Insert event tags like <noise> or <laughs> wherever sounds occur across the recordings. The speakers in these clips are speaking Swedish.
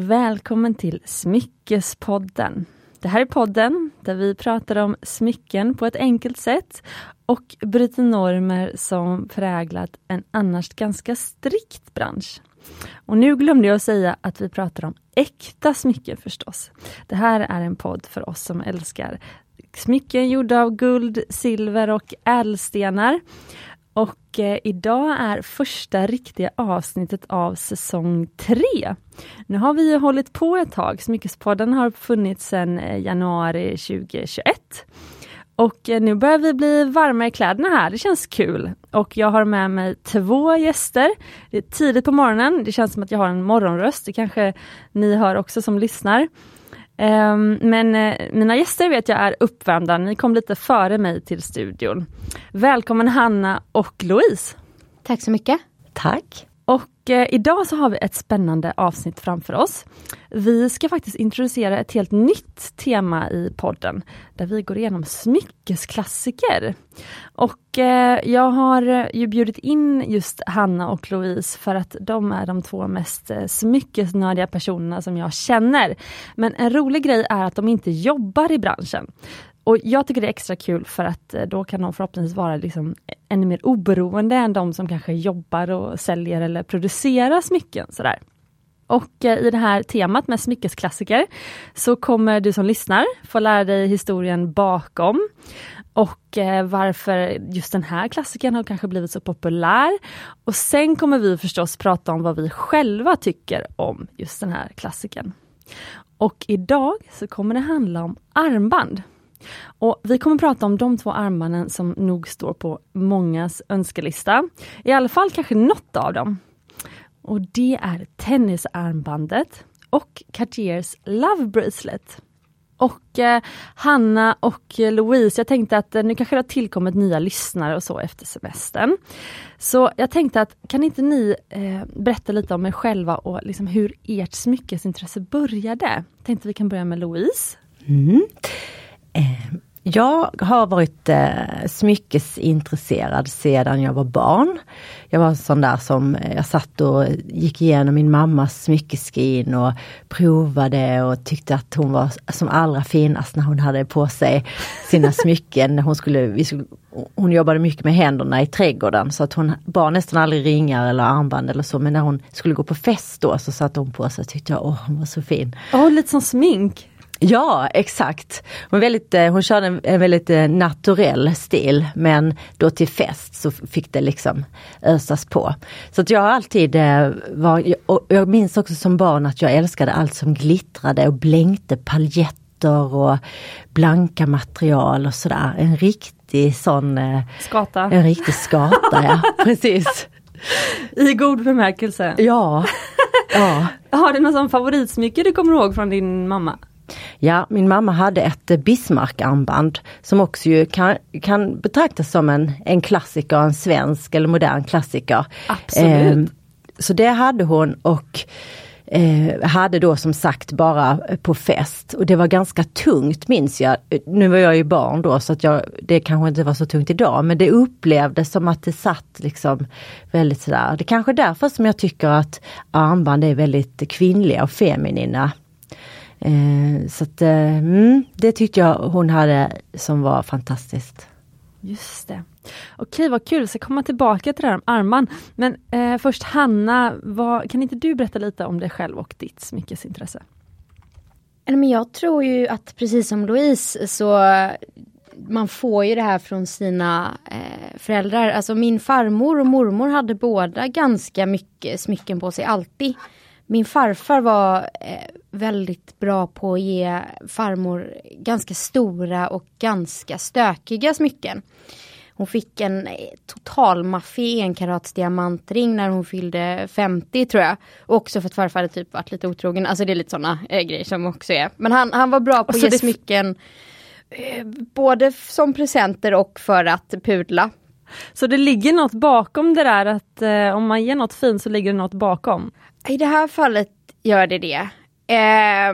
välkommen till Smyckespodden. Det här är podden där vi pratar om smycken på ett enkelt sätt och bryter normer som präglat en annars ganska strikt bransch. Och nu glömde jag säga att vi pratar om äkta smycken förstås. Det här är en podd för oss som älskar smycken gjorda av guld, silver och ädelstenar. Och eh, idag är första riktiga avsnittet av säsong 3. Nu har vi hållit på ett tag, Smyckespodden har funnits sedan eh, januari 2021. Och eh, nu börjar vi bli varma i kläderna här, det känns kul. Och jag har med mig två gäster. Det är tidigt på morgonen, det känns som att jag har en morgonröst, det kanske ni hör också som lyssnar. Um, men uh, mina gäster vet jag är uppvärmda, ni kom lite före mig till studion. Välkommen Hanna och Louise! Tack så mycket! Tack! Och eh, idag så har vi ett spännande avsnitt framför oss. Vi ska faktiskt introducera ett helt nytt tema i podden, där vi går igenom smyckesklassiker. Och eh, jag har ju bjudit in just Hanna och Louise för att de är de två mest eh, smyckesnördiga personerna som jag känner. Men en rolig grej är att de inte jobbar i branschen. Och jag tycker det är extra kul för att eh, då kan de förhoppningsvis vara liksom ännu mer oberoende än de som kanske jobbar och säljer eller producerar smycken. Sådär. Och eh, i det här temat med smyckesklassiker så kommer du som lyssnar få lära dig historien bakom och eh, varför just den här klassikern har kanske blivit så populär. Och sen kommer vi förstås prata om vad vi själva tycker om just den här klassikern. Och idag så kommer det handla om armband. Och Vi kommer prata om de två armbanden som nog står på mångas önskelista. I alla fall kanske något av dem. Och det är tennisarmbandet och Cartiers Love Bracelet. Och eh, Hanna och Louise, jag tänkte att eh, nu kanske det har tillkommit nya lyssnare och så efter semestern. Så jag tänkte att kan inte ni eh, berätta lite om er själva och liksom hur ert smyckesintresse började? Jag tänkte vi kan börja med Louise. Mm. Eh, jag har varit eh, smyckesintresserad sedan jag var barn. Jag var en sån där som eh, jag satt och gick igenom min mammas smyckeskrin och provade och tyckte att hon var som allra finast när hon hade på sig sina <laughs> smycken. Hon, skulle, vi skulle, hon jobbade mycket med händerna i trädgården så att hon bar nästan aldrig ringar eller armband eller så men när hon skulle gå på fest då så satte hon på sig och tyckte jag, åh hon var så fin. Åh, lite som smink! Ja exakt. Hon, väldigt, eh, hon körde en, en väldigt eh, naturell stil men då till fest så fick det liksom ösas på. Så att jag har alltid eh, var, och jag minns också som barn att jag älskade allt som glittrade och blänkte paljetter och blanka material och sådär. En riktig sån... Skata. En riktig skata ja, <laughs> precis. I god bemärkelse. Ja. <laughs> ja. Har du någon sån favoritsmycke du kommer ihåg från din mamma? Ja, min mamma hade ett Bismarck-armband som också ju kan, kan betraktas som en, en klassiker, en svensk eller modern klassiker. Absolut. Eh, så det hade hon och eh, hade då som sagt bara på fest och det var ganska tungt minns jag. Nu var jag ju barn då så att jag, det kanske inte var så tungt idag men det upplevdes som att det satt liksom väldigt sådär. Det är kanske är därför som jag tycker att armband är väldigt kvinnliga och feminina. Eh, så att, eh, mm, det tyckte jag hon hade som var fantastiskt. Just det. Okej, vad kul. Så komma tillbaka till det här om armband. Men eh, först Hanna, vad, kan inte du berätta lite om dig själv och ditt smyckesintresse? Men jag tror ju att precis som Louise så man får ju det här från sina eh, föräldrar. Alltså min farmor och mormor hade båda ganska mycket smycken på sig alltid. Min farfar var eh, väldigt bra på att ge farmor ganska stora och ganska stökiga smycken. Hon fick en eh, total maffig enkarats diamantring när hon fyllde 50 tror jag. Och också för att farfar hade typ varit lite otrogen. Alltså det är lite sådana eh, grejer som också är. Men han, han var bra på att ge det... smycken eh, både som presenter och för att pudla. Så det ligger något bakom det där att eh, om man ger något fint så ligger det något bakom? I det här fallet gör det det. Eh,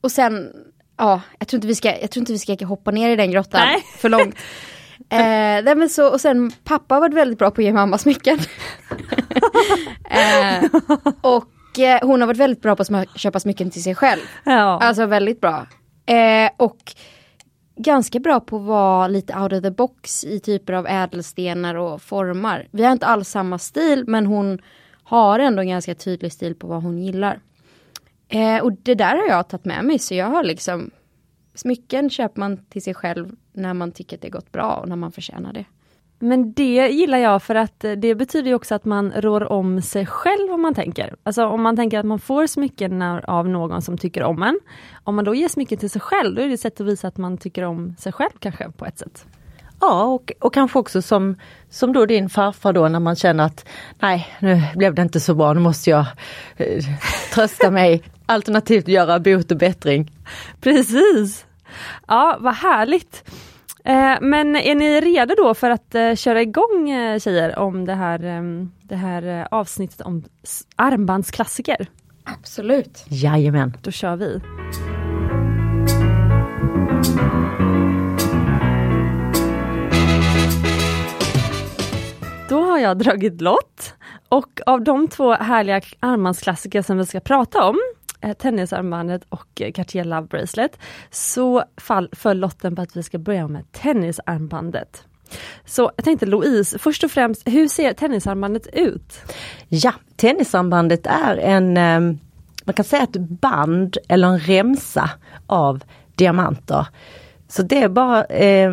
och sen, ja, jag tror, inte vi ska, jag tror inte vi ska hoppa ner i den grottan nej. för långt. <laughs> Eh, men så, och sen pappa har varit väldigt bra på att ge mamma smycken. <laughs> eh, och eh, hon har varit väldigt bra på att köpa smycken till sig själv. Ja. Alltså väldigt bra. Eh, och ganska bra på att vara lite out of the box i typer av ädelstenar och formar. Vi har inte alls samma stil men hon har ändå en ganska tydlig stil på vad hon gillar. Eh, och det där har jag tagit med mig så jag har liksom Smycken köper man till sig själv när man tycker att det gått bra och när man förtjänar det. Men det gillar jag för att det betyder ju också att man rår om sig själv om man tänker. Alltså om man tänker att man får smycken av någon som tycker om en. Om man då ger smycken till sig själv, då är det ett sätt att visa att man tycker om sig själv kanske på ett sätt. Ja och, och kanske också som, som då din farfar då när man känner att nej nu blev det inte så bra, nu måste jag eh, trösta mig. <laughs> Alternativt göra bot och bättring. Precis! Ja, vad härligt! Eh, men är ni redo då för att eh, köra igång eh, tjejer om det här, eh, det här eh, avsnittet om armbandsklassiker? Absolut. Jajamän. Då kör vi! Då har jag dragit lott och av de två härliga armbandsklassiker som vi ska prata om, eh, tennisarmbandet och eh, Cartier Love Bracelet, så fall, föll lotten på att vi ska börja med tennisarmbandet. Så jag tänkte Louise, först och främst, hur ser tennisarmbandet ut? Ja, tennisarmbandet är en, ehm, man kan säga ett band eller en remsa av diamanter. Så det är bara eh,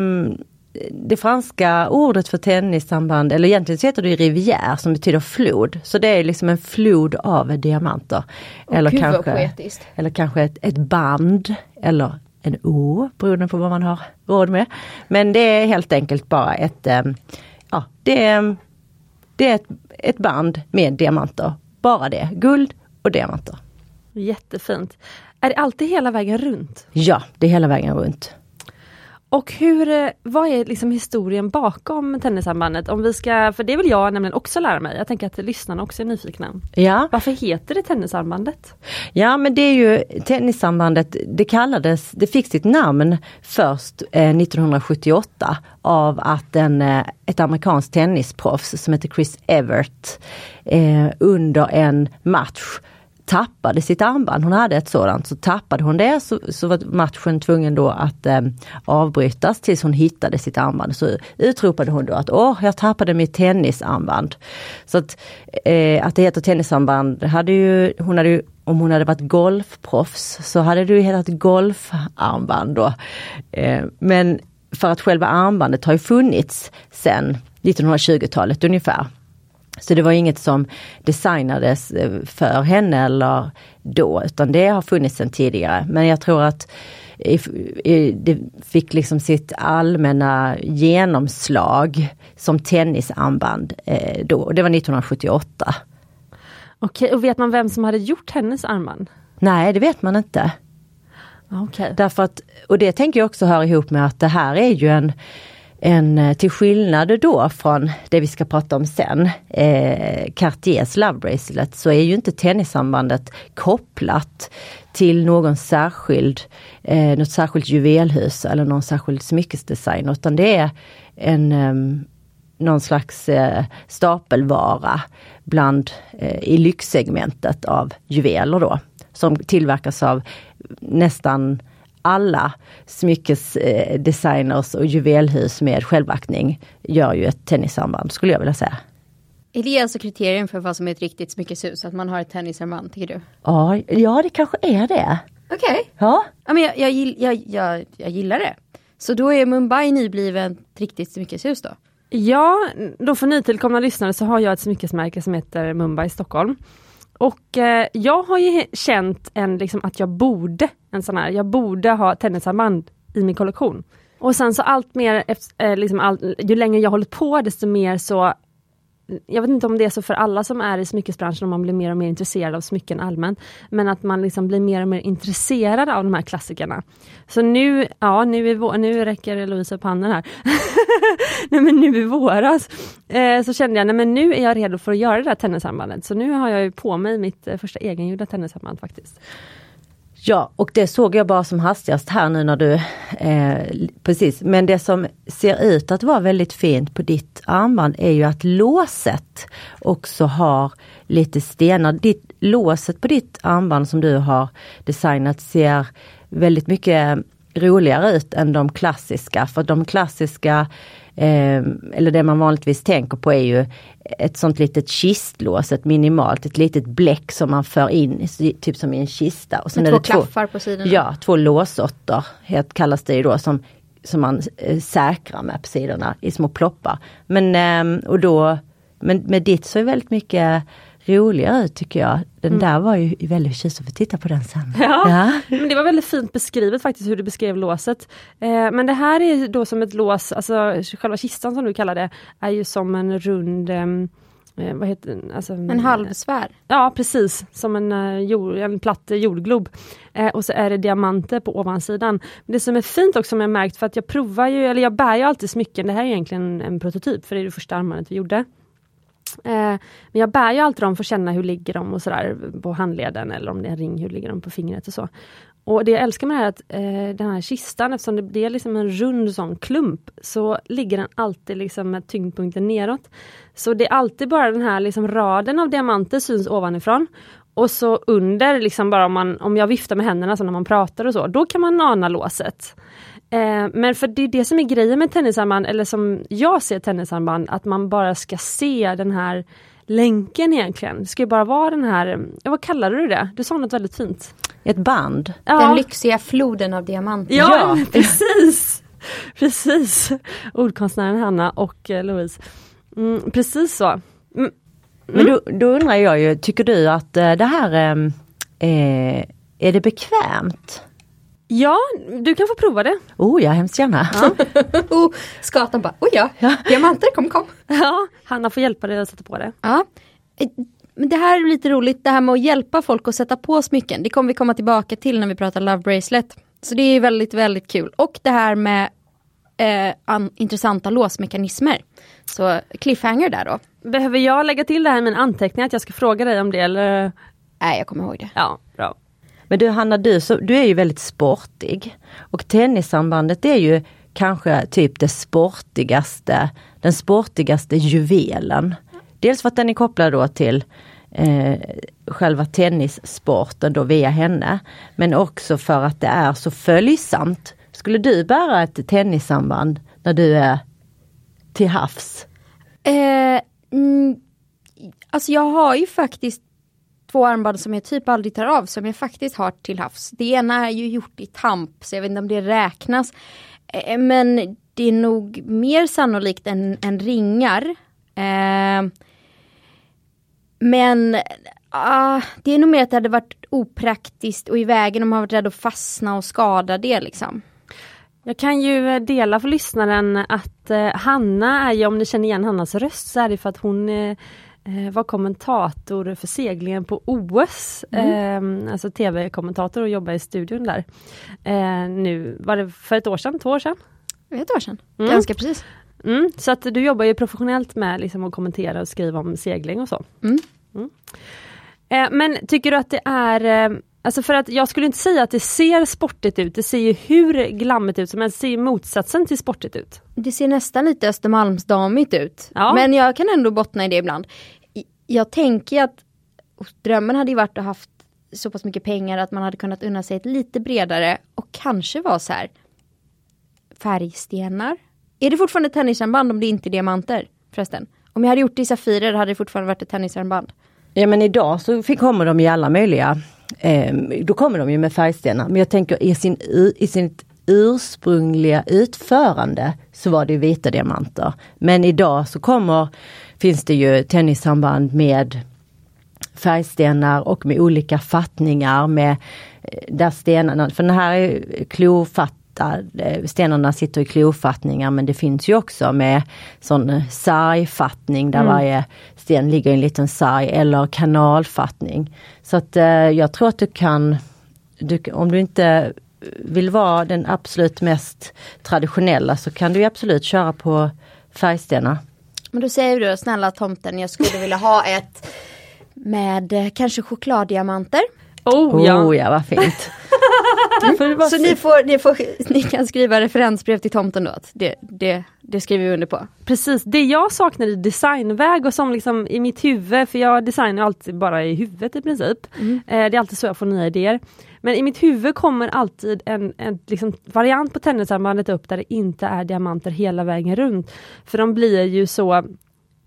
det franska ordet för tennissamband, eller egentligen så heter det rivière som betyder flod. Så det är liksom en flod av diamanter. Eller Gud kanske, eller kanske ett, ett band eller en å beroende på vad man har råd med. Men det är helt enkelt bara ett, eh, ja det är, det är ett, ett band med diamanter. Bara det, guld och diamanter. Jättefint. Är det alltid hela vägen runt? Ja, det är hela vägen runt. Och hur, eh, vad är liksom historien bakom tennisarmbandet? Om vi ska, för det vill jag nämligen också lära mig. Jag tänker att lyssnarna också är nyfikna. Ja, Varför heter det tennisarmbandet? ja men det är ju tennissambandet, det kallades, det fick sitt namn först eh, 1978 av att en, eh, ett amerikanskt tennisproffs som heter Chris Evert eh, under en match tappade sitt armband. Hon hade ett sådant, så tappade hon det så, så var matchen tvungen då att eh, avbrytas tills hon hittade sitt armband. Så utropade hon då att åh, jag tappade mitt tennisarmband. Så att, eh, att det heter tennisarmband, hade ju, hon hade ju, om hon hade varit golfproffs så hade det ju hetat golfarmband då. Eh, men för att själva armbandet har ju funnits sedan 1920-talet ungefär. Så det var inget som designades eh, för henne eller då, utan det har funnits sedan tidigare. Men jag tror att det fick liksom sitt allmänna genomslag som tennisarmband eh, då, och det var 1978. Okej, och vet man vem som hade gjort hennes armband? Nej, det vet man inte. Okej. Därför att, och det tänker jag också hör ihop med att det här är ju en, en eh, till skillnad då från det vi ska prata om sen, eh, Cartiers Love Bracelet, så är ju inte tennissambandet kopplat till någon särskild, eh, något särskilt juvelhus eller någon särskild smyckesdesign, utan det är en eh, någon slags eh, stapelvara bland, eh, i lyxsegmentet av juveler då. Som tillverkas av nästan alla smyckesdesigners och juvelhus med självaktning gör ju ett tennissamband skulle jag vilja säga. Är det alltså kriterien för vad som är ett riktigt smyckeshus? Att man har ett tennisarmband, tycker du? Ja, ja det kanske är det. Okej. Ja, Ja, men jag, jag, jag, jag, jag gillar det. Så då är Mumbai nybliven ett riktigt smyckeshus då? Ja, då för nytillkomna lyssnare så har jag ett smyckesmärke som heter Mumbai Stockholm. Och eh, jag har ju känt en, liksom, att jag borde, en sån här, jag borde ha tennisarmband i min kollektion. Och sen så allt mer, efter- eh, liksom allt, ju längre jag hållit på desto mer så jag vet inte om det är så för alla som är i smyckesbranschen, om man blir mer och mer intresserad av smycken allmänt, men att man liksom blir mer och mer intresserad av de här klassikerna. Så nu, ja nu, i nu räcker Louise upp handen här. <laughs> nej men nu i våras eh, så kände jag, nej men nu är jag redo för att göra det där tennisarmbandet. Så nu har jag ju på mig mitt eh, första egengjorda tennisarmband faktiskt. Ja, och det såg jag bara som hastigast här nu när du, eh, precis, men det som ser ut att vara väldigt fint på ditt armband är ju att låset också har lite stenar. Ditt, låset på ditt armband som du har designat ser väldigt mycket roligare ut än de klassiska. För de klassiska, eh, eller det man vanligtvis tänker på är ju ett sånt litet kistlås, ett minimalt, ett litet bläck som man för in, typ som i en kista. Och sen Med två det klaffar två, på sidorna? Ja, två låsåttor kallas det ju då som, som man eh, säkrar med på sidorna i små ploppar. Men, eh, och då, men med ditt så är väldigt mycket roligare ut tycker jag. Den mm. där var ju väldigt tjusig, får titta på den sen. Ja, ja, Men det var väldigt fint beskrivet faktiskt hur du beskrev låset. Eh, men det här är då som ett lås, alltså själva kistan som du kallar det, är ju som en rund ehm, eh, vad heter alltså, En halvsfär? Ja precis, som en, uh, jord, en platt jordglob. Eh, och så är det diamanter på ovansidan. Men det som är fint också som jag märkt, för att jag provar ju, eller jag bär ju alltid smycken, det här är egentligen en prototyp, för det är det första armbandet vi gjorde. Eh, men jag bär ju alltid dem för att känna hur ligger de och sådär på handleden eller om det är en ring, hur ligger de på fingret och så. Och det jag älskar med det här är att eh, den här kistan, eftersom det, det är liksom en rund sån klump, så ligger den alltid liksom med tyngdpunkten neråt. Så det är alltid bara den här liksom raden av diamanter syns ovanifrån. Och så under, liksom bara om, man, om jag viftar med händerna så när man pratar och så, då kan man ana låset. Eh, men för det är det som är grejen med tennisarmband, eller som jag ser tennisarmband, att man bara ska se den här länken egentligen. Det ska bara vara den här, ja, vad kallade du det? Du sa något väldigt fint. Ett band. Ja. Den lyxiga floden av diamanter. Ja, ja. <laughs> precis! precis! Ordkonstnären Hanna och eh, Louise. Mm, precis så. Mm. Mm. Men då, då, undrar jag ju, tycker du att eh, det här eh, är det bekvämt? Ja, du kan få prova det. Oh ja, hemskt gärna. Ja. <laughs> oh, skatan bara, oj oh, ja, ja, diamanter, kom kom. Ja, Hanna får hjälpa dig att sätta på det. Ja. Eh, men det här är lite roligt, det här med att hjälpa folk att sätta på smycken. Det kommer vi komma tillbaka till när vi pratar Love Bracelet. Så det är väldigt, väldigt kul. Och det här med eh, an, intressanta låsmekanismer. Så cliffhanger där då. Behöver jag lägga till det här i min anteckning att jag ska fråga dig om det eller? Nej, jag kommer ihåg det. Ja, bra. Men du Hanna, du, så, du är ju väldigt sportig. Och tennissambandet är ju kanske typ det sportigaste, den sportigaste juvelen. Dels för att den är kopplad då till eh, själva tennissporten då via henne. Men också för att det är så följsamt. Skulle du bära ett tennissamband när du är till havs? Eh, mm, alltså jag har ju faktiskt två armband som jag typ aldrig tar av som jag faktiskt har till havs. Det ena är ju gjort i tamp så jag vet inte om det räknas. Eh, men det är nog mer sannolikt än, än ringar. Eh, men uh, det är nog mer att det hade varit opraktiskt och i vägen om man varit rädd att fastna och skada det liksom. Jag kan ju dela för lyssnaren att eh, Hanna är ju, om ni känner igen Hannas röst, så är det för att hon eh, var kommentator för seglingen på OS. Mm. Eh, alltså tv-kommentator och jobbade i studion där. Eh, nu, var det för ett år sedan, två år sedan? Ett år sedan, mm. ganska precis. Mm, så att du jobbar ju professionellt med liksom att kommentera och skriva om segling och så. Mm. mm. Eh, men tycker du att det är eh, Alltså för att jag skulle inte säga att det ser sportigt ut, det ser ju hur glammigt ut som helst, det ser motsatsen till sportigt ut. Det ser nästan lite Östermalmsdamigt ut. Ja. Men jag kan ändå bottna i det ibland. Jag tänker att drömmen hade ju varit att haft så pass mycket pengar att man hade kunnat unna sig ett lite bredare och kanske vara så här färgstenar. Är det fortfarande tennisarmband om det inte är diamanter förresten? Om jag hade gjort det i Safirer hade det fortfarande varit ett tennisarmband. Ja men idag så kommer de i alla möjliga eh, då kommer de ju med färgstenar. Men jag tänker i, sin, i sitt ursprungliga utförande så var det vita diamanter. Men idag så kommer, finns det ju tennissamband med färgstenar och med olika fattningar med eh, där stenarna, för den här är klofatt Eh, stenarna sitter i klofattningar men det finns ju också med sån eh, sargfattning där mm. varje sten ligger i en liten sarg eller kanalfattning. Så att eh, jag tror att du kan, du, om du inte vill vara den absolut mest traditionella så kan du absolut köra på färgstenar. Men då säger du snälla tomten jag skulle vilja ha ett med kanske chokladdiamanter. Oh ja, oh, ja vad fint. <laughs> Så ni, får, ni, får, ni kan skriva referensbrev till tomten då? Att det, det, det skriver vi under på. Precis, det jag saknar i designväg och som liksom i mitt huvud, för jag designar alltid bara i huvudet i princip. Mm. Eh, det är alltid så jag får nya idéer. Men i mitt huvud kommer alltid en, en liksom variant på tennisarmbandet upp där det inte är diamanter hela vägen runt. För de blir ju så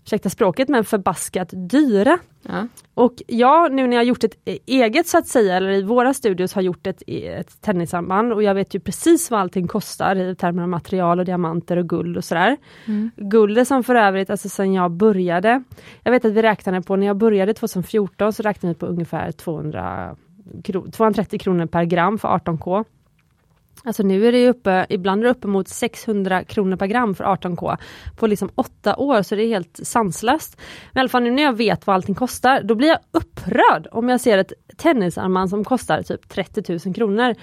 ursäkta språket, men förbaskat dyra. Ja. Och jag, nu när jag gjort ett eget så att säga, eller i våra studios har gjort ett, ett tennisarmband och jag vet ju precis vad allting kostar i termer av material och diamanter och guld och sådär. Mm. Guldet som för övrigt, alltså sen jag började, jag vet att vi räknade på, när jag började 2014 så räknade vi på ungefär 200 230 kronor per gram för 18K. Alltså nu är det uppe, ibland är det uppemot 600 kronor per gram för 18K på liksom åtta år, så det är helt sanslöst. Men i alla fall nu när jag vet vad allting kostar, då blir jag upprörd om jag ser ett tennisarmband som kostar typ 30 000 kronor.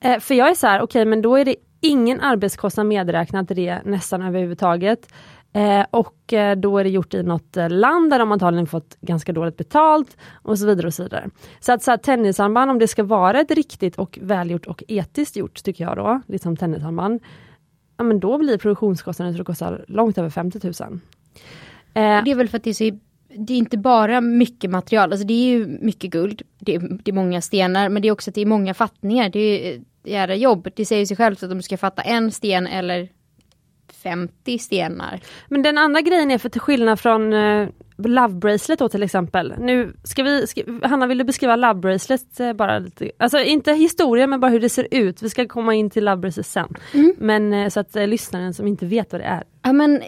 Eh, för jag är så här, okej okay, men då är det ingen arbetskostnad medräknat i det nästan överhuvudtaget. Eh, och eh, då är det gjort i något eh, land där de antagligen fått ganska dåligt betalt och så vidare. och Så vidare. Så att så här, tennisarmband, om det ska vara ett riktigt och välgjort och etiskt gjort, tycker jag då, liksom tennisarmband, ja men då blir produktionskostnaden så det kostar långt över 50 000. Eh, det är väl för att det är, så, det är inte bara mycket material, alltså det är ju mycket guld, det är, det är många stenar, men det är också att det är många fattningar, det är eh, jävla jobb. Det säger sig självt att om du ska fatta en sten eller 50 stenar. Men den andra grejen är för till skillnad från uh, Love Bracelet då till exempel. Nu ska vi, ska, Hanna vill du beskriva Love Bracelet uh, bara lite? Alltså inte historien men bara hur det ser ut. Vi ska komma in till Love Bracelet sen. Mm. Men uh, så att lyssnaren som inte vet vad det är. Ja men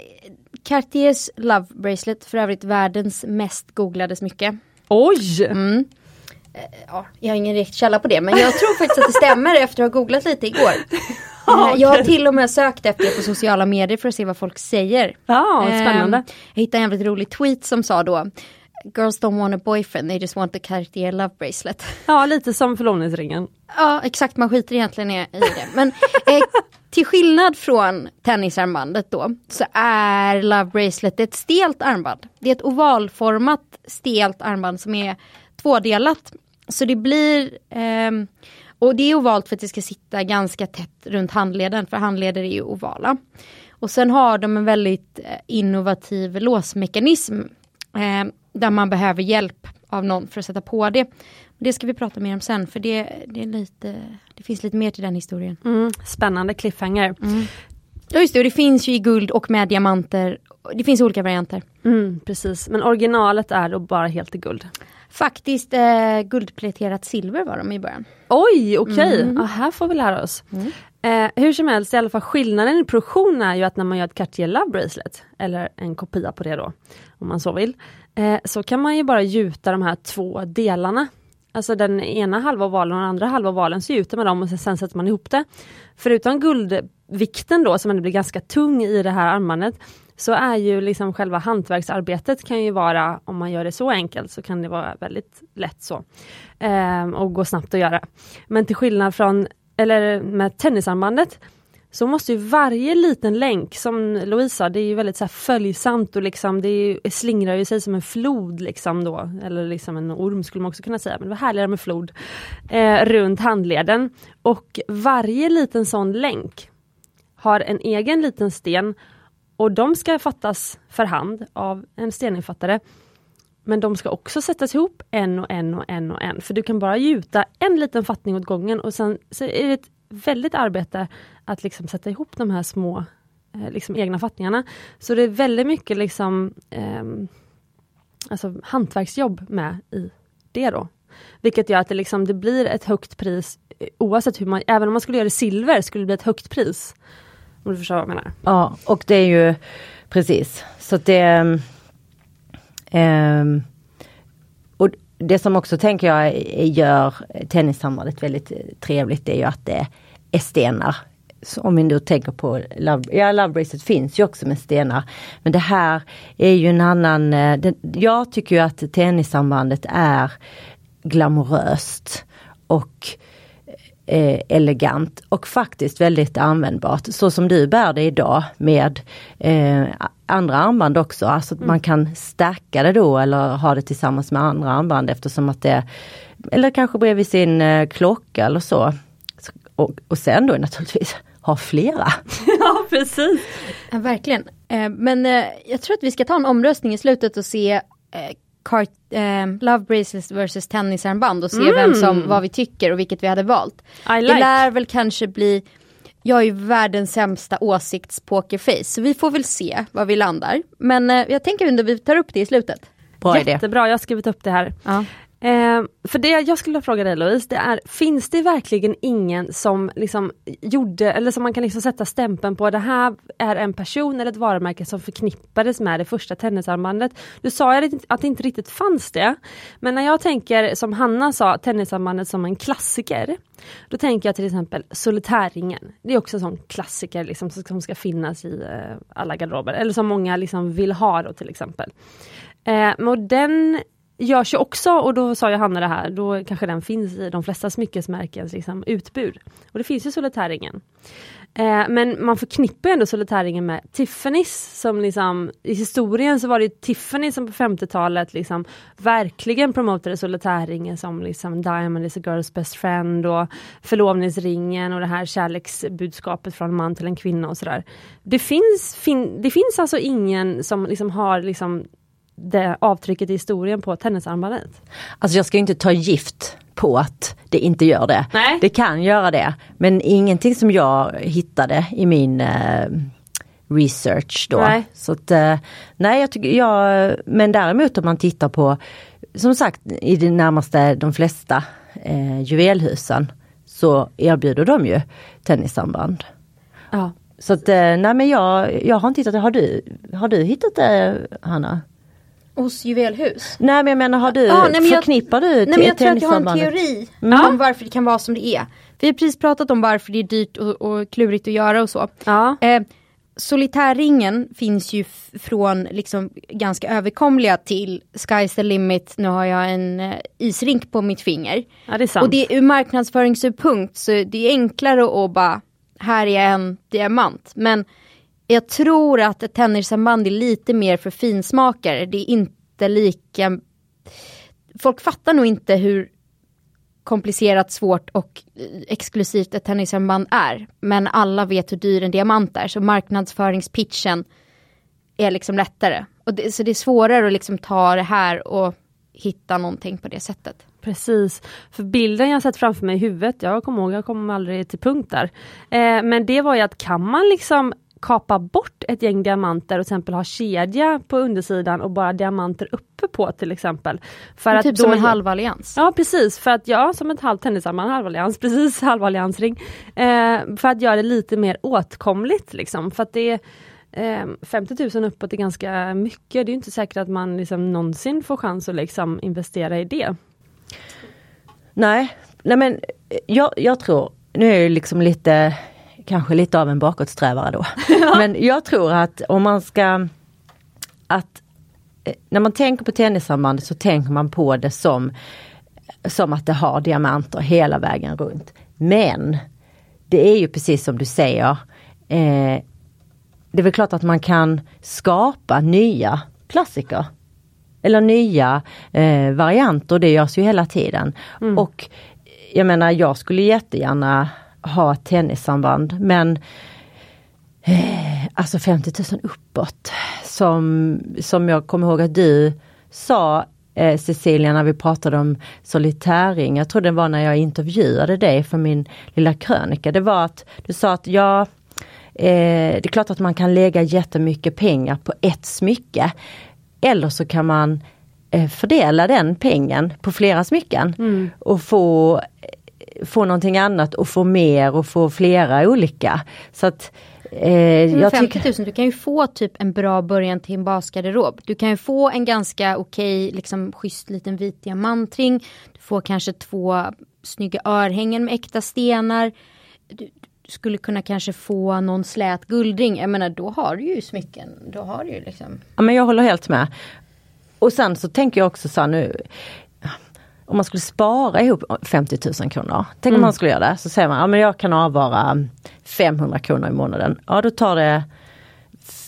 Cartiers Love Bracelet, för övrigt världens mest googlade smycke. Oj! Mm. Ja, jag har ingen direkt källa på det men jag tror faktiskt att det stämmer efter att ha googlat lite igår. <laughs> Jag har till och med sökt efter det på sociala medier för att se vad folk säger. Ja, spännande. Jag hittade en väldigt rolig tweet som sa då Girls don't want a boyfriend, they just want a Cartier love bracelet. Ja, lite som förlovningsringen. Ja, exakt, man skiter egentligen i det. Men eh, till skillnad från tennisarmbandet då, så är love bracelet ett stelt armband. Det är ett ovalformat stelt armband som är tvådelat. Så det blir eh, och det är ovalt för att det ska sitta ganska tätt runt handleden, för handleder är ju ovala. Och sen har de en väldigt eh, innovativ låsmekanism eh, där man behöver hjälp av någon för att sätta på det. Det ska vi prata mer om sen för det, det, är lite, det finns lite mer till den historien. Mm, spännande cliffhanger. Mm. Ja just det, och det finns ju i guld och med diamanter. Det finns olika varianter. Mm, precis, men originalet är då bara helt i guld. Faktiskt eh, guldpläterat silver var de i början. Oj, okej, okay. mm. här får vi lära oss. Mm. Eh, hur som helst, i alla fall skillnaden i produktion är ju att när man gör ett Cartier Love Bracelet, eller en kopia på det då, om man så vill, eh, så kan man ju bara gjuta de här två delarna. Alltså den ena halva ovalen och den andra halva ovalen, så gjuter man dem och sen sätter man ihop det. Förutom guldvikten då, som ändå blir ganska tung i det här armbandet, så är ju liksom själva hantverksarbetet kan ju vara, om man gör det så enkelt, så kan det vara väldigt lätt så. Ehm, och gå snabbt att göra. Men till skillnad från, eller med tennisarmbandet, så måste ju varje liten länk, som Louise sa, det är ju väldigt så här följsamt och liksom det är, slingrar ju sig som en flod liksom då, eller liksom en orm skulle man också kunna säga, men det var härligare med flod, eh, runt handleden. Och varje liten sån länk har en egen liten sten och de ska fattas för hand av en steninfattare. Men de ska också sättas ihop en och en och en och en. För du kan bara gjuta en liten fattning åt gången och sen så är det ett väldigt arbete att liksom sätta ihop de här små eh, liksom egna fattningarna. Så det är väldigt mycket liksom eh, alltså hantverksjobb med i det då. Vilket gör att det, liksom, det blir ett högt pris eh, oavsett hur man, även om man skulle göra det silver skulle det bli ett högt pris. Om du förstår vad jag menar. Ja, och det är ju precis så att det um, och det som också tänker jag gör tennissambandet väldigt eh, trevligt, det är ju att det är stenar. Så om vi nu tänker på Love, ja Lovebracet finns ju också med stenar. Men det här är ju en annan, eh, det, jag tycker ju att tennissambandet är glamoröst och eh, elegant och faktiskt väldigt användbart. Så som du bär det idag med eh, andra armband också. Alltså att mm. man kan stacka det då eller ha det tillsammans med andra armband eftersom att det Eller kanske bredvid sin eh, klocka eller så. och, och sen då naturligtvis ha flera. <laughs> ja precis. Ja, verkligen. Eh, men eh, jag tror att vi ska ta en omröstning i slutet och se kart, eh, Love Bracelets versus tennisarmband och se Mm. vem som, vad vi tycker och vilket vi hade valt. I Det like. lär väl kanske bli, jag är ju världens sämsta åsiktspokerface, så vi får väl se var vi landar. Men eh, jag tänker ändå vi tar upp det i slutet. Bra idé. Jättebra, jag har skrivit upp det här. Ja. Eh, för det jag skulle vilja fråga dig Louise, det är, finns det verkligen ingen som liksom gjorde, eller som man kan liksom sätta stämpeln på, det här är en person eller ett varumärke som förknippades med det första tennisarmbandet. Du sa ju att det inte riktigt fanns det, men när jag tänker som Hanna sa, tennisarmbandet som en klassiker, då tänker jag till exempel solitärringen. Det är också en sån klassiker liksom, som ska finnas i eh, alla garderober, eller som många liksom vill ha då till exempel. Eh, men och den görs ju också, och då sa Johanna det här, då kanske den finns i de flesta smyckesmärkens liksom, utbud. Och det finns ju solitärringen. Eh, men man förknippar ju ändå solitärringen med Tiffany's som liksom, i historien så var det Tiffany som på 50-talet liksom verkligen promotade solitärringen som liksom Diamond is a girl's best friend och förlovningsringen och det här kärleksbudskapet från en man till en kvinna och sådär. Det finns, fin, det finns alltså ingen som liksom har liksom det avtrycket i historien på tennisarmbandet. Alltså jag ska inte ta gift på att det inte gör det. Nej. Det kan göra det. Men ingenting som jag hittade i min eh, research då. Nej. Så att, eh, nej, jag tycker jag, men däremot om man tittar på, som sagt i det närmaste de flesta eh, juvelhusen så erbjuder de ju tennisarmband. Ja. Så att, eh, nej men jag, jag har inte hittat det. Har du, har du hittat det Hanna? Hos juvelhus? Nej men jag menar har du, Ja, nej, men jag- förknippar du Nej men jag tror att jag har en teori Ja. om varför det kan vara som det är. Vi har precis pratat om varför det är dyrt och, och klurigt att göra och så. Ja. Eh, solitärringen finns ju från liksom ganska överkomliga till Sky's the limit, nu har jag en eh, isrink på mitt finger. ja, det är sant. Och det är ur marknadsföringssynpunkt så det är enklare att bara, här är en diamant. Men jag tror att ett tennisarmband är lite mer för finsmakare. Det är inte lika... Folk fattar nog inte hur komplicerat, svårt och eh, exklusivt ett tennisarmband är. Men alla vet hur dyr en diamant är, så marknadsföringspitchen är liksom lättare. Och det, så det är svårare att liksom ta det här och hitta någonting på det sättet. Precis, för bilden jag sett framför mig i huvudet, jag kommer ihåg, jag kom aldrig till punkt där. Eh, men det var ju att kan man liksom kapa bort ett gäng diamanter och till exempel ha kedja på undersidan och bara diamanter uppe på till exempel. För typ då- som en halvallians. Ja precis, för att ja, som ett halvt tennisarmband, halvallians, <laughs> precis halvalliansring. Eh, för att göra det lite mer åtkomligt liksom, för att det är eh, 50 000 uppåt är ganska mycket, det är inte säkert att man liksom någonsin får chans att liksom investera i det. Nej, nej men jag, jag tror, nu är jag ju liksom lite, kanske lite av en bakåtsträvare då. <laughs> Men jag tror att om man ska, att eh, när man tänker på tennisarmbandet så tänker man på det som, som att det har diamanter hela vägen runt. Men det är ju precis som du säger, eh, det är väl klart att man kan skapa nya klassiker. Eller nya eh, varianter, det görs ju hela tiden. Och jag menar jag skulle jättegärna ha tennissamband men eh, alltså 50 000 uppåt. Som, som jag kommer ihåg att du sa eh, Cecilia när vi pratade om solitärring, jag tror det var när jag intervjuade dig för min lilla krönika, det var att du sa att ja, eh, det är klart att man kan lägga jättemycket pengar på ett smycke. Eller så kan man eh, fördela den pengen på flera smycken och få, få någonting annat och få mer och få flera olika. Så att eh, jag 50 tycker 000, du kan ju få typ en bra början till en basgarderob. Du kan ju få en ganska okej, liksom schysst liten vit diamantring. Du får kanske två snygga örhängen med äkta stenar. Du, du skulle kunna kanske få någon slät guldring. Jag menar då har du ju smycken. Då har du ju liksom. Ja men jag håller helt med. Och sen så tänker jag också så här nu om man skulle spara ihop 50 000 kronor. Tänk om man skulle göra det. Så säger man, ja men jag kan avvara 500 kronor i månaden. Ja då tar det,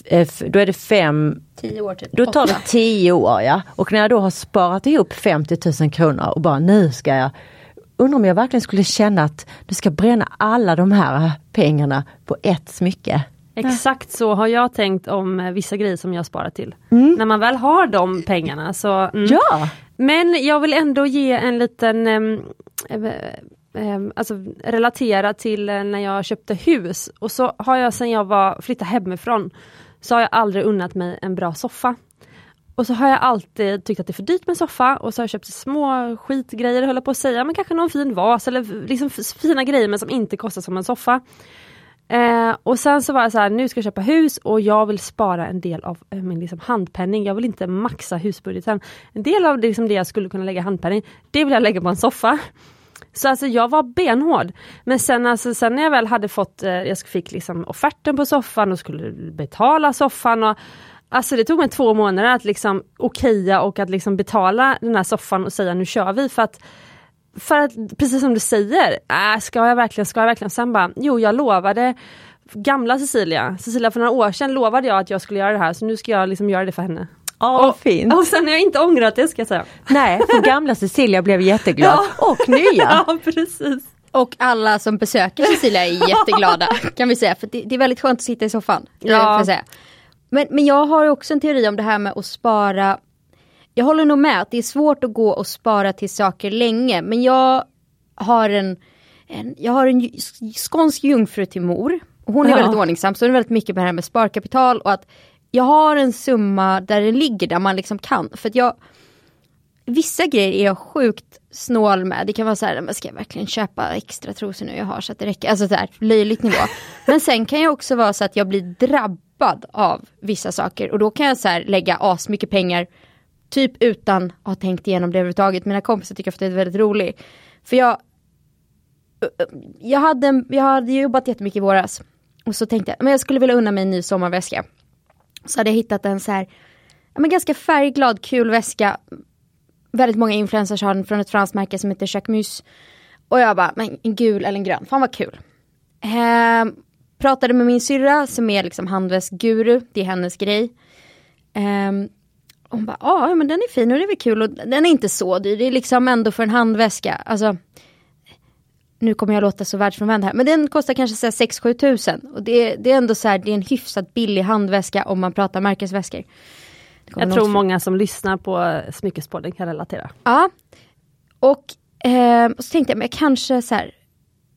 eh, då är det fem, Tio år typ. då tar det 10 år ja. Och när jag då har sparat ihop 50 000 kronor och bara nu ska jag undrar om jag verkligen skulle känna att du ska bränna alla de här pengarna på ett smycke. Exakt så har jag tänkt om vissa grejer som jag sparar till. Mm. När man väl har de pengarna så... Mm. Ja! Men jag vill ändå ge en liten eh, eh, alltså relatera till eh, när jag köpte hus och så har jag sen jag var flyttade hemifrån så har jag aldrig unnat mig en bra soffa. Och så har jag alltid tyckt att det är för dyrt med soffa och så har jag köpt små skitgrejer, höll på att säga, men kanske någon fin vas eller liksom fina grejer men som inte kostar som en soffa. Eh, och sen så var jag så här, nu ska jag köpa hus och jag vill spara en del av eh, min liksom, handpenning. Jag vill inte maxa husbudgeten. En del av det, liksom, det jag skulle kunna lägga handpenning, det vill jag lägga på en soffa. Så alltså jag var benhård. Men sen, alltså, sen när jag väl hade fått, eh, jag fick liksom offerten på soffan och skulle betala soffan. Och, alltså det tog mig två månader att liksom okeja och att liksom betala den här soffan och säga nu kör vi. För att för att precis som du säger, äh, ska jag verkligen, ska jag verkligen? Sen bara, jo jag lovade gamla Cecilia, Cecilia för några år sedan lovade jag att jag skulle göra det här så nu ska jag liksom göra det för henne. Ja, och, fint. Och sen har jag inte ångrat det ska jag säga. Nej, för gamla Cecilia blev jätteglad <laughs> ja. och nya. <laughs> Ja, precis. Och alla som besöker Cecilia är jätteglada <laughs> kan vi säga, för det, det är väldigt skönt att sitta i soffan. Ja. Säga. Men, men jag har också en teori om det här med att spara jag håller nog med att det är svårt att gå och spara till saker länge men jag har en, en jag har en skånsk jungfru till mor. Hon är ja. väldigt ordningsam så det är väldigt mycket med det här med sparkapital och att jag har en summa där den ligger där man liksom kan. För att jag Vissa grejer är jag sjukt snål med. Det kan vara så här, men ska jag verkligen köpa extra trosor nu jag har så att det räcker? Alltså så här, löjligt nivå. <laughs> Men sen kan jag också vara så att jag blir drabbad av vissa saker och då kan jag så här lägga asmycket pengar Typ utan att ha tänkt igenom det överhuvudtaget. Mina kompisar tycker att det är väldigt roligt. För jag jag hade, jag hade jobbat jättemycket i våras. Och så tänkte jag, men jag skulle vilja unna mig en ny sommarväska. Så hade jag hittat en så här, men ganska färgglad, kul väska. Väldigt många influencers har den från ett franskt märke som heter Jacquemus. Och jag bara, men en gul eller en grön, fan vad kul. Eh, pratade med min syrra som är liksom handväskguru, det är hennes grej. Eh, hon bara, ja men den är fin och det är väl kul och den är inte så dyr. Det är liksom ändå för en handväska. Alltså, nu kommer jag låta så världsfrånvänd här, men den kostar kanske 6-7 tusen. Och det, det är ändå så här, det är en hyfsat billig handväska om man pratar märkesväskor. Jag tror många som lyssnar på Smyckespodden kan relatera. Ja, och, eh, så tänkte jag, men jag kanske så här,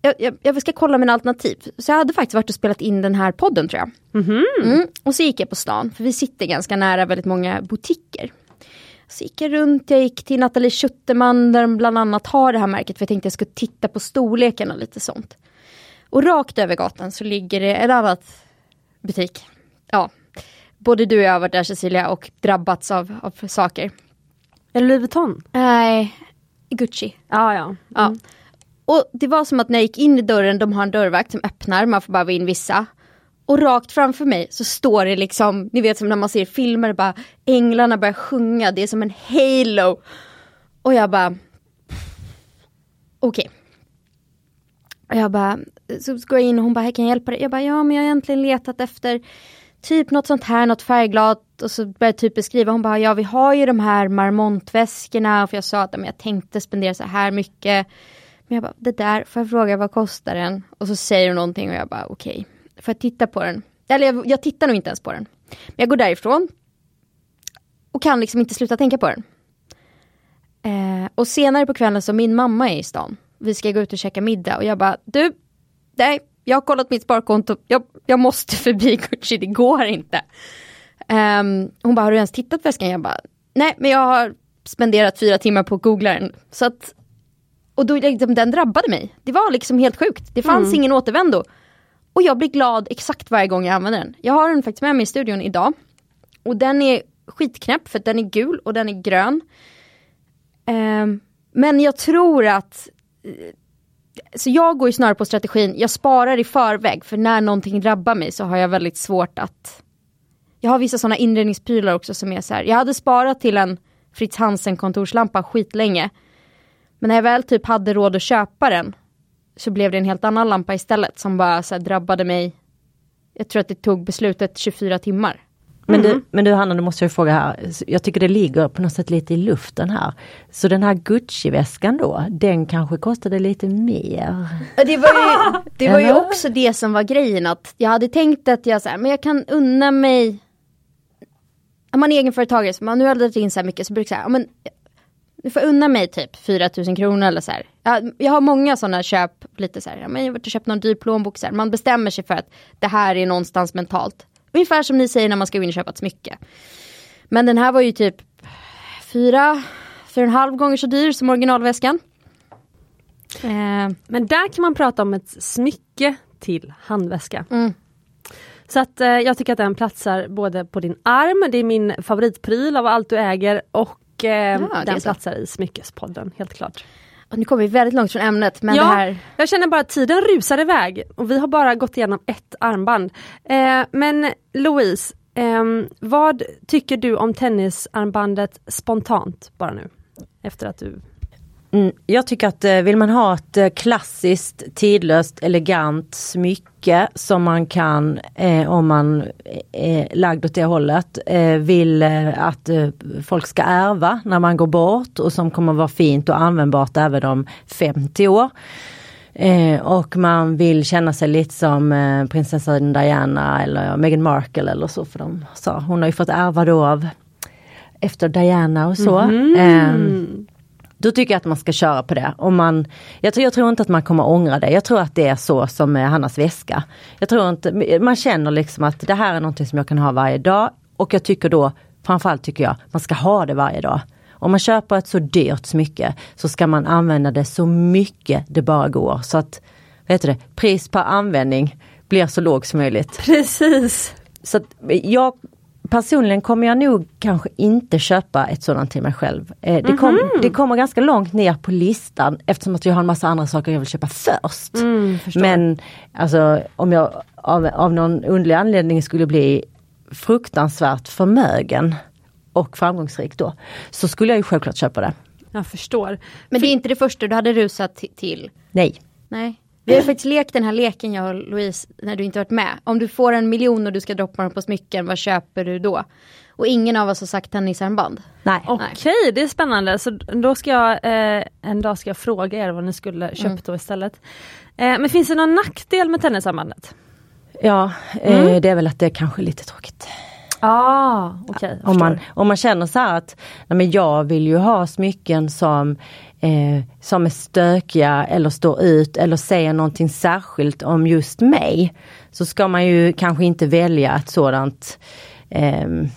jag, jag, jag, ska kolla mina alternativ. Så jag hade faktiskt varit och spelat in den här podden tror jag. Mm -hmm. mm. Och så gick jag på stan, för vi sitter ganska nära väldigt många butiker. Så gick jag runt, jag gick till Nathalie Schutterman där de bland annat har det här märket för jag tänkte jag skulle titta på storleken och lite sånt. Och rakt över gatan så ligger det en annan butik. Ja, både du och jag har varit där Cecilia och drabbats av, av saker. Är det Louis Vuitton? Nej, Gucci. Ah, ja, mm. ja. Och det var som att när jag gick in i dörren, de har en dörrvakt som öppnar, man får bara vara in vissa. Och rakt framför mig så står det liksom, ni vet som när man ser filmer, bara änglarna börjar sjunga, det är som en halo. Och jag bara, okej. Okay. Och jag bara, så går jag in och hon bara, här kan jag hjälpa dig? Jag bara, ja men jag har egentligen letat efter typ något sånt här, något färgglatt. Och så började jag typ beskriva, hon bara, ja vi har ju de här marmontväskorna. För jag sa att jag tänkte spendera så här mycket. Men jag bara, det där, får jag fråga vad kostar den? Och så säger hon någonting och jag bara okej. Okay. Får jag titta på den? Eller jag, jag tittar nog inte ens på den. Men jag går därifrån. Och kan liksom inte sluta tänka på den. Eh, och senare på kvällen så min mamma är i stan. Vi ska gå ut och käka middag och jag bara, du, nej, jag har kollat mitt sparkonto, jag, jag måste <laughs> förbi Gucci, det går inte. Eh, hon bara, har du ens tittat på väskan? Jag bara, nej men jag har spenderat fyra timmar på att googla den. Så att och då, liksom, den drabbade mig. Det var liksom helt sjukt. Det fanns mm. ingen återvändo. Och jag blir glad exakt varje gång jag använder den. Jag har den faktiskt med mig i studion idag. Och den är skitknäpp för den är gul och den är grön. Um, men jag tror att så jag går ju snarare på strategin, jag sparar i förväg för när någonting drabbar mig så har jag väldigt svårt att Jag har vissa sådana inredningsprylar också som är så här, jag hade sparat till en Fritz Hansen kontorslampa skitlänge men när jag väl typ hade råd att köpa den så blev det en helt annan lampa istället som bara så drabbade mig. Jag tror att det tog beslutet 24 timmar. Men, Mm. du, men du Hanna, nu måste jag fråga här. Jag tycker det ligger på något sätt lite i luften här. Så den här Gucci-väskan då, den kanske kostade lite mer? Det var ju, <laughs> det var ju också det som var grejen att jag hade tänkt att jag så här, men jag kan unna mig Om man är egenföretagare, så man nu har dragit in så här mycket så brukar jag säga, men du får unna mig typ 4000 kronor eller så här. Jag, jag har många sådana köp, lite så här, ja, men jag har varit och köpt någon dyr plånbok så här. Man bestämmer sig för att det här är någonstans mentalt. Ungefär som ni säger när man ska gå in och köpa ett smycke. Men den här var ju typ fyra, fyra och en halv gånger så dyr som originalväskan. Eh, Men där kan man prata om ett smycke till handväska. Mm. Så att eh, jag tycker att den platsar både på din arm, det är min favoritpryl av allt du äger och eh, det är den platsar i smyckespodden, helt klart. Och nu kommer vi väldigt långt från ämnet men ja, det här jag känner bara att tiden rusar iväg och vi har bara gått igenom ett armband. Eh, men Louise, ehm, vad tycker du om tennisarmbandet spontant bara nu? Efter att du... Mm, jag tycker att eh, vill man ha ett eh, klassiskt, tidlöst, elegant smycke som man kan, eh, om man är lagd åt det hållet, eh, vill eh, att eh, folk ska ärva när man går bort och som kommer vara fint och användbart även om 50 år. Eh, och man vill känna sig lite som eh, prinsessan Diana eller Meghan Markle eller så för de sa, hon har ju fått ärva då av efter Diana och så. Ehm, då tycker jag att man ska köra på det. Om man, jag, tror, jag tror inte att man kommer ångra det. Jag tror att det är så som med Hannas väska. Jag tror inte, man känner liksom att det här är någonting som jag kan ha varje dag. Och jag tycker då, framförallt tycker jag, man ska ha det varje dag. Om man köper ett så dyrt smycke så ska man använda det så mycket det bara går. Så att, vet du det, pris per användning blir så låg som möjligt. Precis! Så jag personligen kommer jag nog kanske inte köpa ett sådant till mig själv. Eh, det, kom, det kommer ganska långt ner på listan eftersom att jag har en massa andra saker jag vill köpa först. Men alltså om jag av, av någon underlig anledning skulle bli fruktansvärt förmögen och framgångsrik då, så skulle jag ju självklart köpa det. Jag förstår. Men det är inte det första du hade rusat ti- till? Nej. Nej. Vi har faktiskt lekt den här leken jag och Louise när du inte varit med. Om du får en miljon och du ska droppa den på smycken, vad köper du då? Och ingen av oss har sagt tennisarmband. Nej. Okej, det är spännande. Så då ska jag, eh, en dag ska jag fråga er vad ni skulle köpt då istället. Eh, men finns det någon nackdel med tennisarmbandet? Ja, eh, det är väl att det är kanske lite tråkigt. Ah, okej. jag Om man, om man känner så här att nej men jag vill ju ha smycken som, eh, som är stökiga eller står ut eller säger någonting särskilt om just mig. Så ska man ju kanske inte välja ett sådant ehm,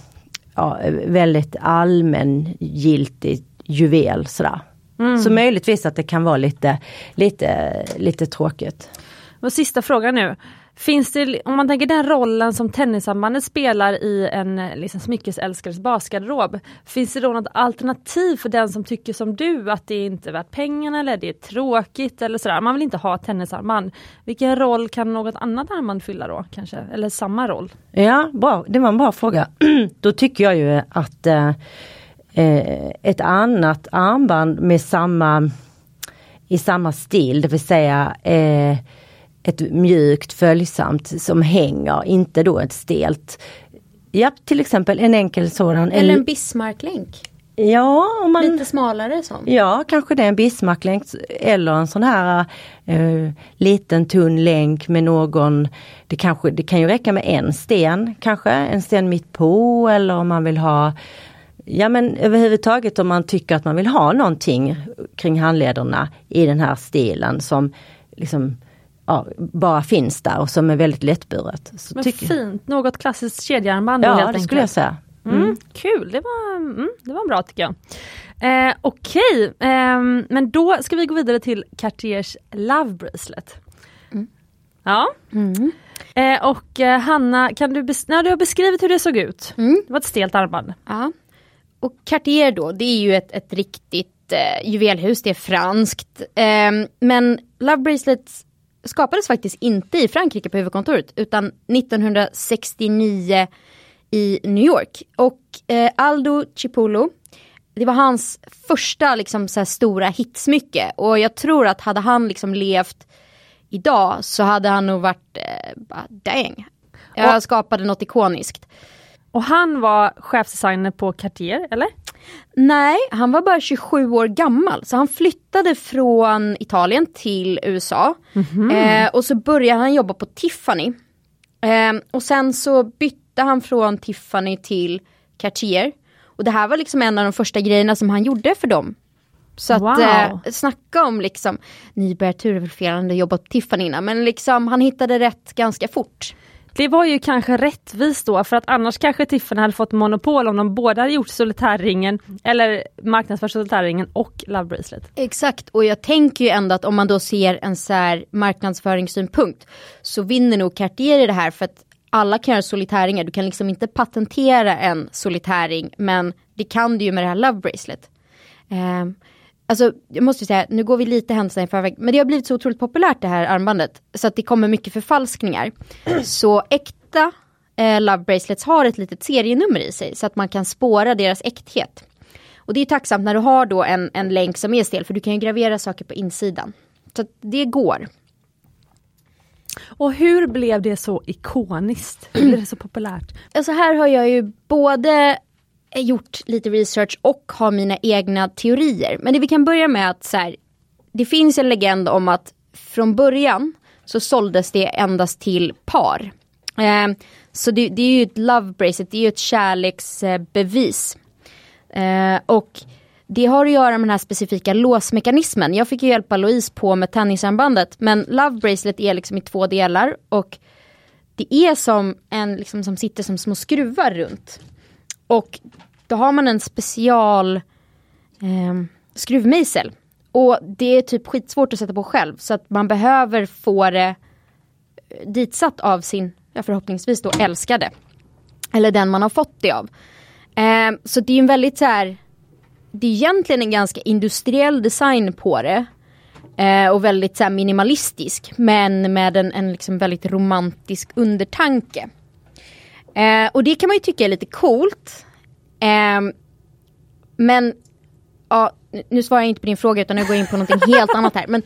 ja, väldigt allmängiltigt juvel sådär. Så möjligtvis att det kan vara lite, lite, lite tråkigt. Och sista frågan nu. Finns det, om man tänker den rollen som tennisarmbandet spelar i en eh, liksom, smyckesälskares basgarderob. Finns det då något alternativ för den som tycker som du att det inte är värt pengarna eller det är tråkigt eller sådär. Man vill inte ha tennisarmband. Vilken roll kan något annat armband fylla då kanske? Eller samma roll? Ja, bra. Det var en bra fråga. <clears throat> Då tycker jag ju att eh, eh, ett annat armband med samma i samma stil, det vill säga eh, ett mjukt följsamt som hänger, inte då ett stelt. Ja, till exempel en enkel sådan. Eller en Bismarck-länk. Ja, om man... Lite smalare sån. Ja, kanske det är en Bismarcklänk eller en sån här eh, liten tunn länk med någon, det, kanske, det kan ju räcka med en sten kanske, en sten mitt på eller om man vill ha Ja men överhuvudtaget om man tycker att man vill ha någonting kring handlederna i den här stilen som liksom ja, bara finns där och som är väldigt lättburet. Så Men tycker- fint, något klassiskt kedjearmband Ja, det enkelt. skulle jag säga. Mm, kul, det var, mm, det var bra tycker jag. Eh, Okej, ehm, men då ska vi gå vidare till Cartiers Love Bracelet. Ja. Eh, och eh, Hanna, kan du, bes- ja, du har beskrivit hur det såg ut. Mm. Det var ett stelt armband. Ja. Och Cartier då, det är ju ett, ett riktigt eh, juvelhus, det är franskt. Ehm, men Love Bracelets skapades faktiskt inte i Frankrike på huvudkontoret utan 1969 i New York. Och eh, Aldo Cipollolo, det var hans första liksom, så stora hitsmycke och jag tror att hade han liksom levt idag så hade han nog varit, eh, bara, dang. Jag skapade något ikoniskt. Och han var chefsdesigner på Cartier, eller? Nej, han var bara 27 år gammal så han flyttade från Italien till USA. Eh, och så började han jobba på Tiffany. Eh, och sen så bytte han från Tiffany till Cartier. Och det här var liksom en av de första grejerna som han gjorde för dem. Så att Wow. eh, snacka om liksom nybörjartur är väl fel, han hade jobbat på Tiffany innan men liksom han hittade rätt ganska fort. Det var ju kanske rättvist då för att annars kanske Tiffany hade fått monopol om de båda hade gjort solitärringen eller marknadsfört solitärringen och Love Bracelet. Exakt och jag tänker ju ändå att om man då ser en så här marknadsföringssynpunkt så vinner nog Cartier i det här för att alla kan göra solitäringar. Du kan liksom inte patentera en solitäring men det kan du ju med det här Love Bracelet. Eh, alltså jag måste säga, nu går vi lite händelserna i förväg men det har blivit så otroligt populärt det här armbandet så att det kommer mycket förfalskningar. Så äkta eh, Love Bracelets har ett litet serienummer i sig så att man kan spåra deras äkthet. Och det är tacksamt när du har då en, en länk som är stel för du kan ju gravera saker på insidan. Så att det går. Och hur blev det så ikoniskt? Hur blev det så populärt? <clears throat> Alltså här har jag ju både Eh, gjort lite research och har mina egna teorier. Men det vi kan börja med att så här, det finns en legend om att från början så såldes det endast till par. Eh, så det, det är ju ett love bracelet, det är ju ett kärleksbevis. Eh, och det har att göra med den här specifika låsmekanismen. Jag fick ju hjälpa Louise på med tennisarmbandet men love bracelet är liksom i två delar och det är som en liksom som sitter som små skruvar runt. Och då har man en special eh, skruvmejsel. Och det är typ skitsvårt att sätta på själv så att man behöver få det eh, ditsatt av sin, ja, förhoppningsvis då älskade. Eller den man har fått det av. Eh, så det är en väldigt så här, det är egentligen en ganska industriell design på det. Eh, och väldigt så här, minimalistisk men med en, en liksom väldigt romantisk undertanke. Eh, och det kan man ju tycka är lite coolt. Eh, men ja, nu- svarar jag inte på din fråga utan jag går in på någonting <laughs> helt annat här. Men,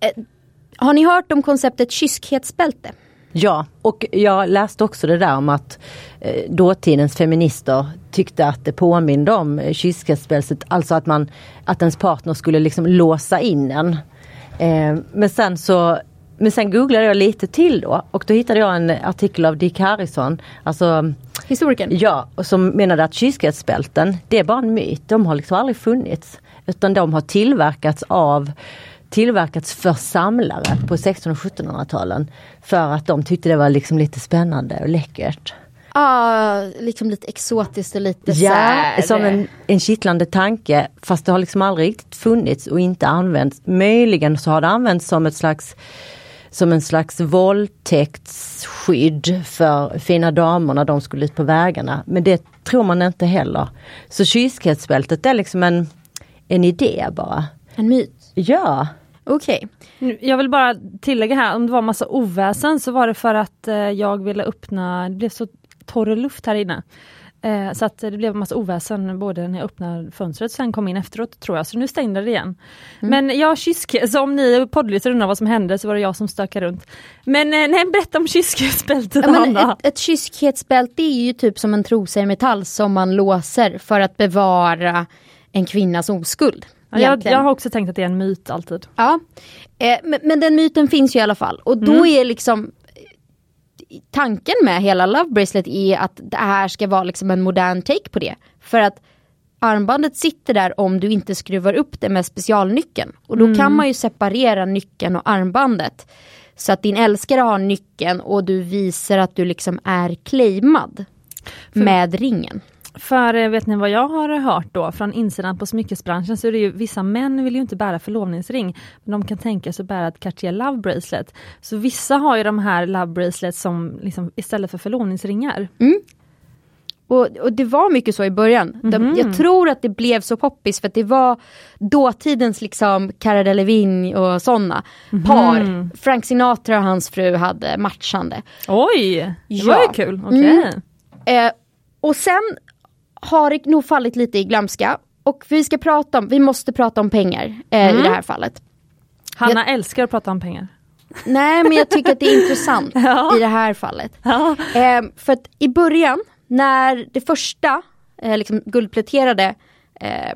eh, har ni hört om konceptet kyskhetsbälte? Ja, och jag läste också det där om att eh, dåtidens feminister tyckte att det påminde om eh, kyskhetsbältet, alltså att man att ens partner skulle liksom låsa in en. Eh, men sen så men sen googlade jag lite till då och då hittade jag en artikel av Dick Harrison, alltså Historikern? Ja, och som menade att kyskhetsbälten, det är bara en myt. De har liksom aldrig funnits. Utan de har tillverkats av tillverkats för samlare på 1600 och 1700-talen. För att de tyckte det var liksom lite spännande och läckert. Ah, liksom lite exotiskt och lite Ja, här, som en, en kittlande tanke fast det har liksom aldrig riktigt funnits och inte använts. Möjligen så har det använts som ett slags som en slags våldtäktsskydd för fina damer när de skulle ut på vägarna. Men det tror man inte heller. Så kyskhetsbältet är liksom en, en idé bara. En myt. Ja, Okej. Nu, Jag vill bara tillägga här, om det var massa oväsen så var det för att eh, jag ville öppna, det blev så torr luft här inne. Eh, så att det blev massa oväsen både när jag öppnade fönstret och sen kom in efteråt tror jag, så nu stängde det igen. Men jag kyske, så om ni poddlyssnare undrar vad som hände så var det jag som stökade runt. Men eh, nej, berätta om kyskhetsbältet Ja, men Hanna. ett, ett kyskhetsbälte är ju typ som en trosa i metall som man låser för att bevara en kvinnas oskuld. Ja, jag, jag har också tänkt att det är en myt alltid. Ja, eh, men, men den myten finns ju i alla fall. Och då är liksom tanken med hela Love Bracelet är att det här ska vara liksom en modern take på det. För att armbandet sitter där om du inte skruvar upp det med specialnyckeln. Och då kan man ju separera nyckeln och armbandet. Så att din älskare har nyckeln och du visar att du liksom är claimad med ringen. För eh, vet ni vad jag har hört då från insidan på smyckesbranschen så är det ju vissa män vill ju inte bära förlovningsring. Men de kan tänka sig att bära ett Cartier Love Bracelet. Så vissa har ju de här Love Bracelets som liksom istället för förlovningsringar. Och, och det var mycket så i början. De, jag tror att det blev så poppis för att det var dåtidens liksom Cara Delevingne och sådana par. Frank Sinatra och hans fru hade matchande. Oj, det Ja. var ju kul. Okej. Eh, och sen har nog fallit lite i glömska. Och vi ska prata om, vi måste prata om pengar eh, i det här fallet. Hanna älskar att prata om pengar. Nej men jag tycker att det är <laughs> intressant i det här fallet. Ja. Eh, för att i början, när det första eh, liksom guldpläterade eh,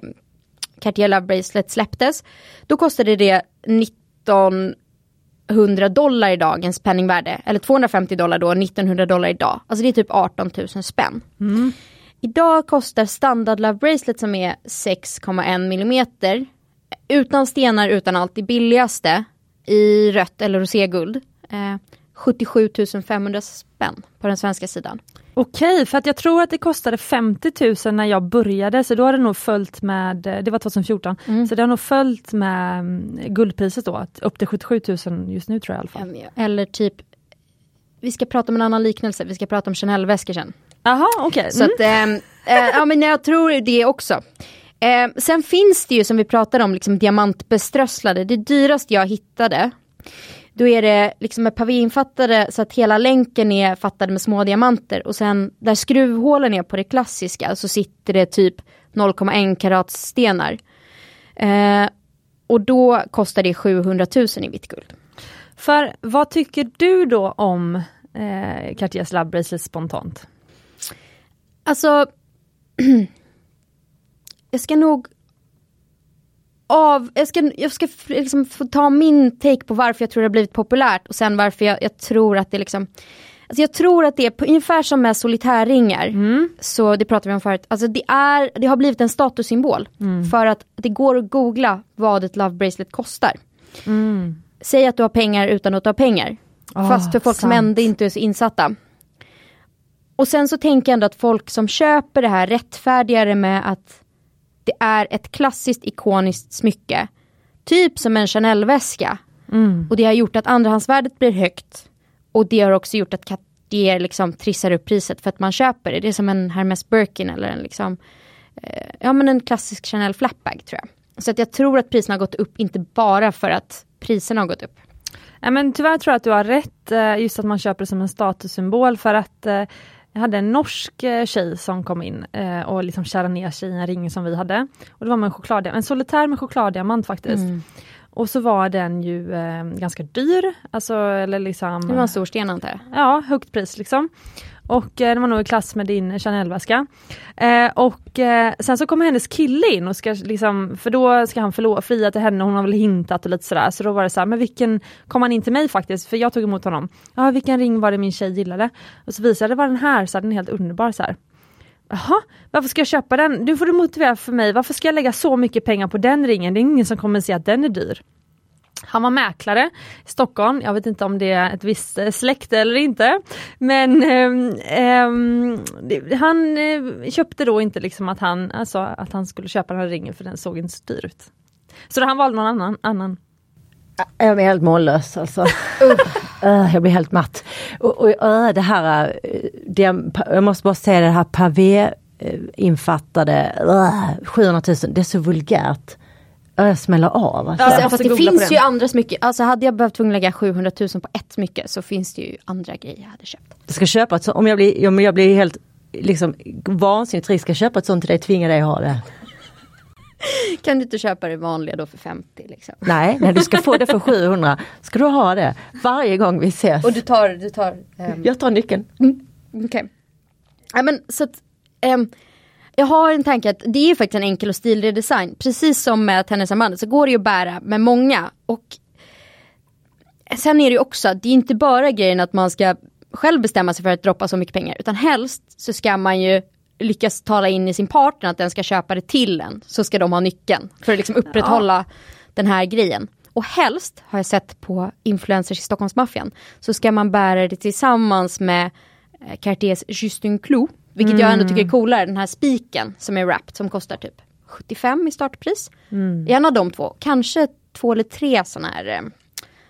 Cartier Love Bracelet släpptes, då kostade det 1900 dollar i dagens penningvärde. Eller 250 dollar då, 1900 dollar idag. Alltså det är typ 18 000 spänn. Mm. Idag kostar standard Love Bracelet som är 6,1 millimeter utan stenar, utan allt, det billigaste i rött eller roséguld. Eh, 77 500 spänn på den svenska sidan. Okej, för att jag tror att det kostade 50 000 när jag började, så då har det nog följt med, det var 2014, Mm. så det har nog följt med mm, guldpriset då, upp till 77 000 just nu tror jag i alla fall. Eller typ, vi ska prata om en annan liknelse, vi ska prata om Chanel-väskor sen. Jaha, okej. Så Mm. att, ehm, eh, ja men jag tror det också. Eh, sen finns det ju som vi pratade om, liksom diamantbeströsslade. Det dyraste jag hittade, då är det liksom ett pavéinfattade så att hela länken är fattade med små diamanter och sen där skruvhålen är på det klassiska så sitter det typ 0,1 karats stenar. Eh, och då kostar det 700 000 i vitt guld. För vad tycker du då om eh, Cartiers Love Bracelet spontant? Alltså, <clears throat> jag ska nog av, jag ska, jag ska liksom få ta min take på varför jag tror det har blivit populärt och sen varför jag, jag tror att det liksom Alltså jag tror att det är på, ungefär som med solitärringar, så det pratade vi om förut, alltså det, är, det har blivit en statussymbol. För att det går att googla vad ett love bracelet kostar. Säg att du har pengar utan att du har pengar. Ah, fast för folk som sant. ändå inte är så insatta. Och sen så tänker jag ändå att folk som köper det här rättfärdigar det med att det är ett klassiskt ikoniskt smycke. Typ som en Chanel-väska. Och det har gjort att andrahandsvärdet blir högt. Och det har också gjort att Cartier liksom trissar upp priset för att man köper det. Det är som en Hermes Birkin eller en liksom eh, Ja men en klassisk Chanel flapbag tror jag. Så att jag tror att priserna har gått upp inte bara för att priserna har gått upp. Ja, men tyvärr tror jag att du har rätt, eh, just att man köper det som en statussymbol för att eh, jag hade en norsk eh, tjej som kom in eh, och liksom kärade ner sig i en ring som vi hade. Och det var med en chokladdiamant, en solitär med chokladdiamant faktiskt. Och så var den ju eh, ganska dyr, alltså eller liksom Det var en stor sten antar jag. Ja, högt pris liksom. Och eh, det var nog i klass med din Chanel-väska. Eh, och eh, sen så kommer hennes kille in och ska liksom, för då ska han förlo- fria till henne, hon har väl hintat och lite sådär. Så då var det så här, men vilken, kom han in till mig faktiskt, för jag tog emot honom. Ja, vilken ring var det min tjej gillade? Och så visade det var den här, så här, den är helt underbar så här. Jaha, varför ska jag köpa den? Nu får du motivera för mig, varför ska jag lägga så mycket pengar på den ringen? Det är ingen som kommer se att den är dyr. Han var mäklare i Stockholm, jag vet inte om det är ett visst eh, släkte eller inte. Men ehm, ehm, han eh, köpte då inte liksom att han, alltså, att han skulle köpa den här ringen för den såg inte så dyr ut. Så då han valde någon annan. annan. Jag blir helt mållös alltså. Uh, jag blir helt matt. Och, och uh, det här, det, jag måste bara säga det här pavé infattade uh, 700 000, det är så vulgärt. Jag smäller av. Alltså. Alltså, fast det finns ju andra smycken. Alltså hade jag behövt tvungen lägga 700 000 på ett smycke så finns det ju andra grejer jag hade köpt. Jag ska köpa ett sånt, om jag blir, om jag blir helt liksom, vansinnigt rik, ska jag köpa ett sånt till dig, tvinga dig att ha det. <laughs> Kan du inte köpa det vanliga då för 50 liksom? Nej, nej, du ska få det för <laughs> 700. Ska du ha det varje gång vi ses? Och du tar, du tar... ehm, Jag tar nyckeln. Okej. Ja men så att... ehm, jag har en tanke att det är ju faktiskt en enkel och stilig design. Precis som med tennisarmbandet så går det ju att bära med många. Och sen är det ju också, att det är inte bara grejen att man ska själv bestämma sig för att droppa så mycket pengar. Utan helst så ska man ju lyckas tala in i sin partner att den ska köpa det till en. Så ska de ha nyckeln för att liksom upprätthålla den här grejen. Och helst har jag sett på influencers i Stockholmsmaffian så ska man bära det tillsammans med eh, Cartiers Justin Clou. Vilket jag ändå tycker är coolare, den här spiken som är wrapped som kostar typ 75 i startpris. En av de två, kanske två eller tre sådana här eh,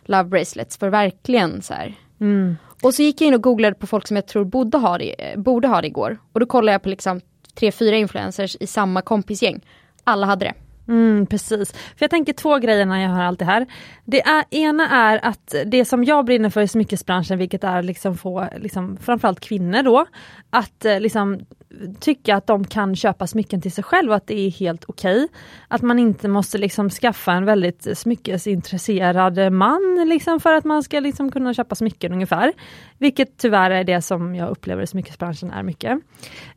love bracelets för verkligen så här. Och så gick jag in och googlade på folk som jag tror borde ha det, eh, borde ha det igår. Och då kollade jag på liksom tre, fyra influencers i samma kompisgäng. Alla hade det. Mm, precis. För jag tänker två grejer när jag hör allt det här. Det är, ena är att det som jag brinner för i smyckesbranschen, vilket är liksom få liksom, framförallt kvinnor då, att eh, liksom tycka att de kan köpa smycken till sig själv och att det är helt okej. Okay. Att man inte måste liksom skaffa en väldigt smyckesintresserad man liksom för att man ska liksom kunna köpa smycken ungefär. Vilket tyvärr är det som jag upplever i smyckesbranschen är mycket.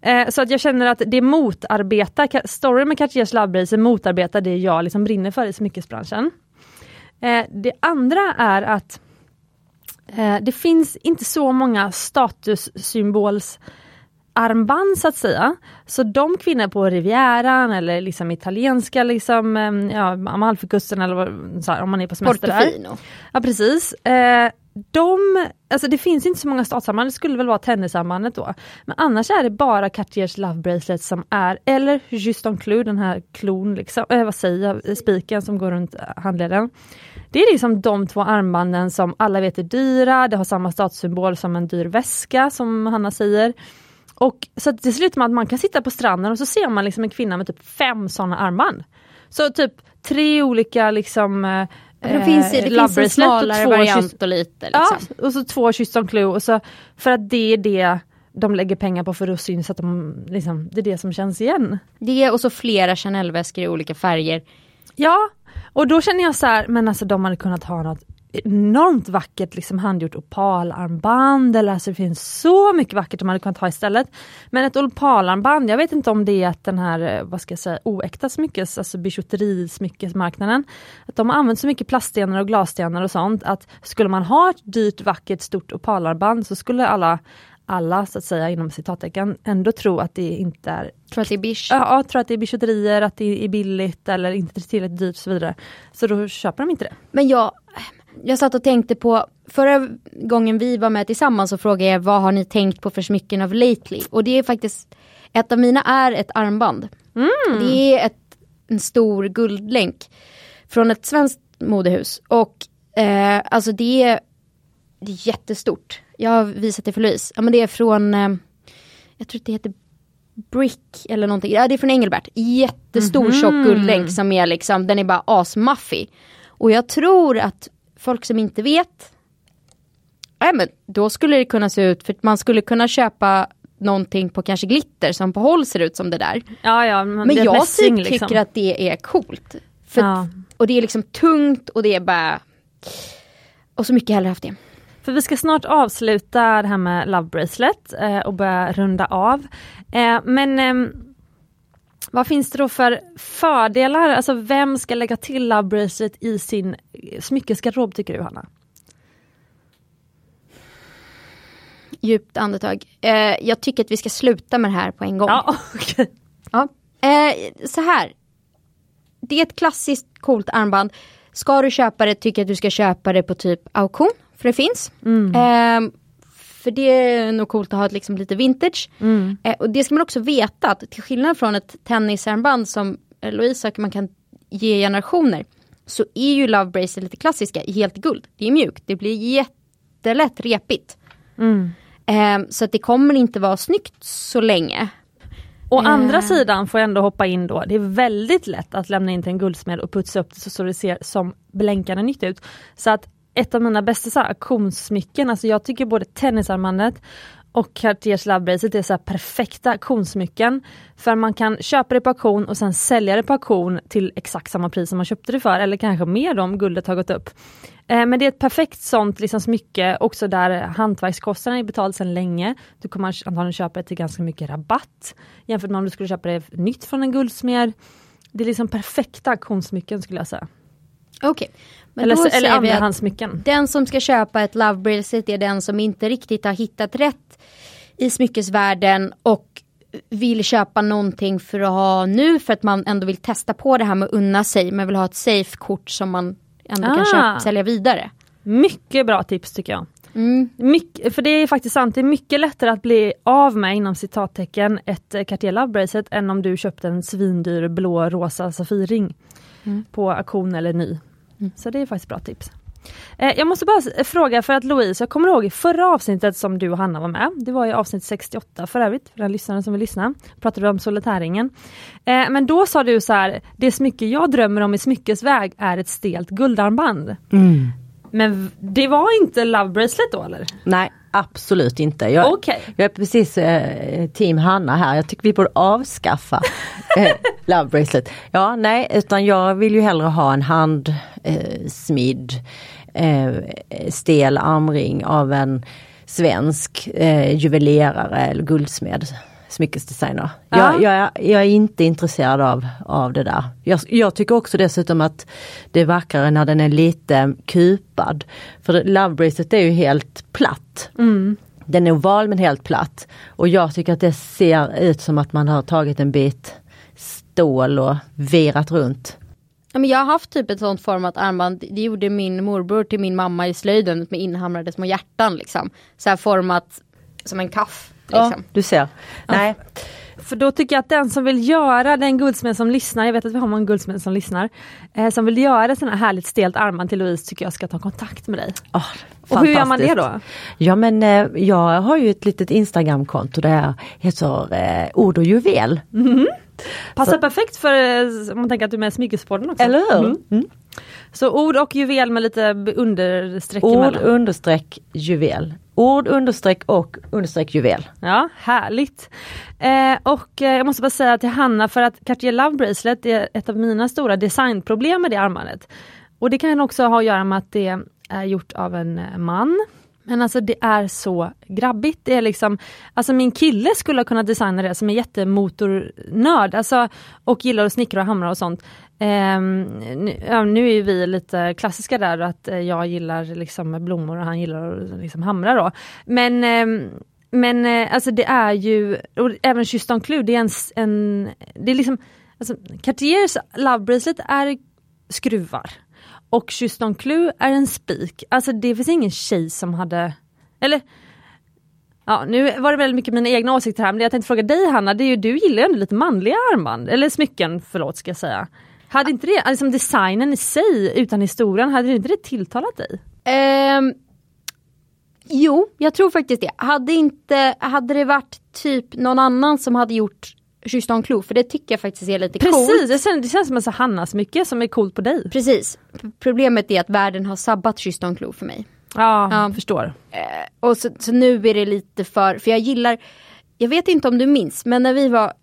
Eh, så att jag känner att det motarbetar, storyn med Cartiers Love motarbetar det jag liksom brinner för i smyckesbranschen. Eh, det andra är att eh, det finns inte så många statussymbols armband så att säga. Så de kvinnor på Rivieran eller liksom italienska liksom, ja, Amalfikusten eller här, om man är på semester Portofino. där. Ja precis. Eh, de, alltså det finns inte så många statsarmband, det skulle väl vara tennisarmbandet då. Men annars är det bara Cartiers Love Bracelet som är, eller Juston Clou, den här klon, liksom, äh, vad säger jag, eh, spiken som går runt eh, handleden. Det är liksom de två armbanden som alla vet är dyra, det har samma statssymbol som en dyr väska som Hanna säger. Och så det slutar med att man kan sitta på stranden och så ser man liksom en kvinna med typ fem sådana armband. Så typ tre olika liksom eh, det finns, det finns en smalare variant och lite. Liksom. Ja, och så två kyss on clue. Och så, för att det är det de lägger pengar på för att syns att de, liksom, det är det som känns igen. Det och så flera Chanel-väskor i olika färger. Ja, och då känner jag så här, men alltså de hade kunnat ha något enormt vackert liksom handgjort opalarmband eller alltså det finns så mycket vackert de hade kunnat ha istället. Men ett opalarmband, jag vet inte om det är att den här, eh, vad ska jag säga, oäkta smyckes, alltså bijouterismyckesmarknaden, att de har använt så mycket plaststenar och glasstenar och sånt att skulle man ha ett dyrt vackert stort opalarmband så skulle alla alla så att säga inom citattecken ändå tro att det inte är... Tror att det är bish? Ja, tror att det är bijouterier, att det är billigt eller inte tillräckligt dyrt och så vidare. Så då köper de inte det. Men jag, jag satt och tänkte på, förra gången vi var med tillsammans så frågade jag vad har ni tänkt på för smycken av lately? Och det är faktiskt, ett av mina är ett armband. Mm. Det är ett, en stor guldlänk från ett svenskt modehus. Och eh, alltså det är, det är jättestort. Jag har visat det för Louise. Ja men det är från, eh, jag tror det heter Brick eller någonting. Ja det är från Engelbert. Jättestor mm -hmm. tjock guldlänk som är liksom, den är bara asmaffig. Och jag tror att folk som inte vet, ja, men då skulle det kunna se ut, för man skulle kunna köpa någonting på kanske glitter som på håll ser ut som det där. Ja, ja, men, men jag typ tycker liksom. att det är coolt. För, ja. Och det är liksom tungt och det är bara... Och så mycket hellre haft det. För vi ska snart avsluta det här med Love Bracelet eh, och börja runda av. Eh, men eh, vad finns det då för fördelar? Alltså vem ska lägga till Love Bracelet i sin smyckesgarderob tycker du Hanna? Djupt andetag. Eh, jag tycker att vi ska sluta med det här på en gång. Ja, <laughs> okay. ja. Eh, så här. Det är ett klassiskt coolt armband. Ska du köpa det tycker jag att du ska köpa det på typ auktion. För det finns. Mm. Eh, för det är nog coolt att ha ett liksom lite vintage. Mm. Eh, och det ska man också veta att till skillnad från ett tennisarmband som Louise sa man kan ge generationer. Så är ju Love Bracelet lite klassiska i helt guld. Det är mjukt, det blir jättelätt repigt. Mm. Eh, så att det kommer inte vara snyggt så länge. Å eh. andra sidan får jag ändå hoppa in då, det är väldigt lätt att lämna in till en guldsmed och putsa upp det så, så det ser som blänkande nytt ut. Så att ett av mina bästa så här, auktionssmycken, alltså jag tycker både tennisarmbandet och Cartiers Love är så perfekta auktionssmycken. För man kan köpa det på auktion och sen sälja det på auktion till exakt samma pris som man köpte det för eller kanske mer om guldet har gått upp. Eh, men det är ett perfekt sånt liksom, smycke också där hantverkskostnaden är betald sedan länge. Du kommer antagligen köpa det till ganska mycket rabatt jämfört med om du skulle köpa det nytt från en guldsmed. Det är liksom perfekta auktionssmycken skulle jag säga. Okej, men eller, då eller andrahandsmycken. Den som ska köpa ett Love Bracelet är den som inte riktigt har hittat rätt i smyckesvärlden och vill köpa någonting för att ha nu för att man ändå vill testa på det här med att unna sig. Men vill ha ett safe-kort som man ändå ah. kan köpa, sälja vidare. Mycket bra tips tycker jag. Mm. Mycket, för det är faktiskt sant, det är mycket lättare att bli av med inom citattecken ett Cartier Love Bracelet än om du köpte en svindyr blå rosa Safirring mm. på auktion eller ny. Mm. Så det är faktiskt bra tips. Eh, jag måste bara fråga för att Louise, jag kommer ihåg i förra avsnittet som du och Hanna var med, det var i avsnitt 68 för övrigt, för den lyssnaren som vill lyssna, pratade du om solitärringen. Eh, men då sa du så här, det smycke jag drömmer om i smyckesväg är ett stelt guldarmband. Mm. Men det var inte Love Bracelet då eller? Nej absolut inte. Jag, okay. jag är precis eh, team Hanna här. Jag tycker vi borde avskaffa eh, <laughs> Love Bracelet. Ja nej utan jag vill ju hellre ha en handsmidd eh, stel armring av en svensk eh, juvelerare eller guldsmed smyckesdesigner. Ja. Jag, jag, jag, är inte intresserad av, av det där. Jag, jag, tycker också dessutom att det är vackrare när den är lite kupad. För Love Bracelet är ju helt platt. Mm. Den är oval men helt platt. Och jag tycker att det ser ut som att man har tagit en bit stål och verat runt. Ja, men jag har haft typ ett sånt format armband, det gjorde min morbror till min mamma i slöjden med inhamrade små hjärtan liksom. Så här format som en kaff. Liksom. Ja, du ser. Nej. För då tycker jag att den som vill göra, den guldsmed som lyssnar, jag vet att vi har många guldsmeder som lyssnar, eh, som vill göra sådana här härligt stelt armband till Louise tycker jag ska ta kontakt med dig. Oh, och hur gör man det då? Ja men eh, jag har ju ett litet Instagramkonto där heter eh, Ord och juvel. Mm. Passar Så. perfekt för eh, om man tänker att du är med i Smyckespodden också. Eller hur? Mm. Mm. Så ord och juvel med lite understreck Ord emellan. understreck juvel. Ord understreck och understreck juvel. Ja, härligt. Eh, och eh, jag måste bara säga till Hanna för att Cartier Love Bracelet är ett av mina stora designproblem med det armbandet. Och det kan också ha att göra med att det är gjort av en eh, man. Men alltså det är så grabbigt. Det är liksom, alltså min kille skulle ha kunnat designa det som är jättemotornörd alltså, och gillar att snickra och hamra och sånt. Um, nu, ja, nu är vi lite klassiska där att eh, jag gillar liksom blommor och han gillar att liksom hamra då. Men um, men eh, alltså det är ju, och även kyss Clou, det är en, en det är liksom, alltså Cartiers Love Bracelet är skruvar. Och Juston Clou är en spik. Alltså det finns ingen tjej som hade, eller Ja, nu var det väldigt mycket mina egna åsikter här, men jag tänkte fråga dig Hanna, det är ju, du gillar ju ändå lite manliga armband, eller smycken, förlåt ska jag säga. Hade inte det, liksom designen i sig utan historien, hade inte det tilltalat dig? Um, jo, jag tror faktiskt det. Hade, inte, hade det varit typ någon annan som hade gjort Justin Clou, för det tycker jag faktiskt är lite Precis, coolt. det känns, det känns som en Hanna-smycke som är coolt på dig. Precis. Problemet är att världen har sabbat Justin Clou för mig. Ja, ja. förstår. Eh, och så, så nu är det lite för, för jag gillar, jag vet inte om du minns, men när vi var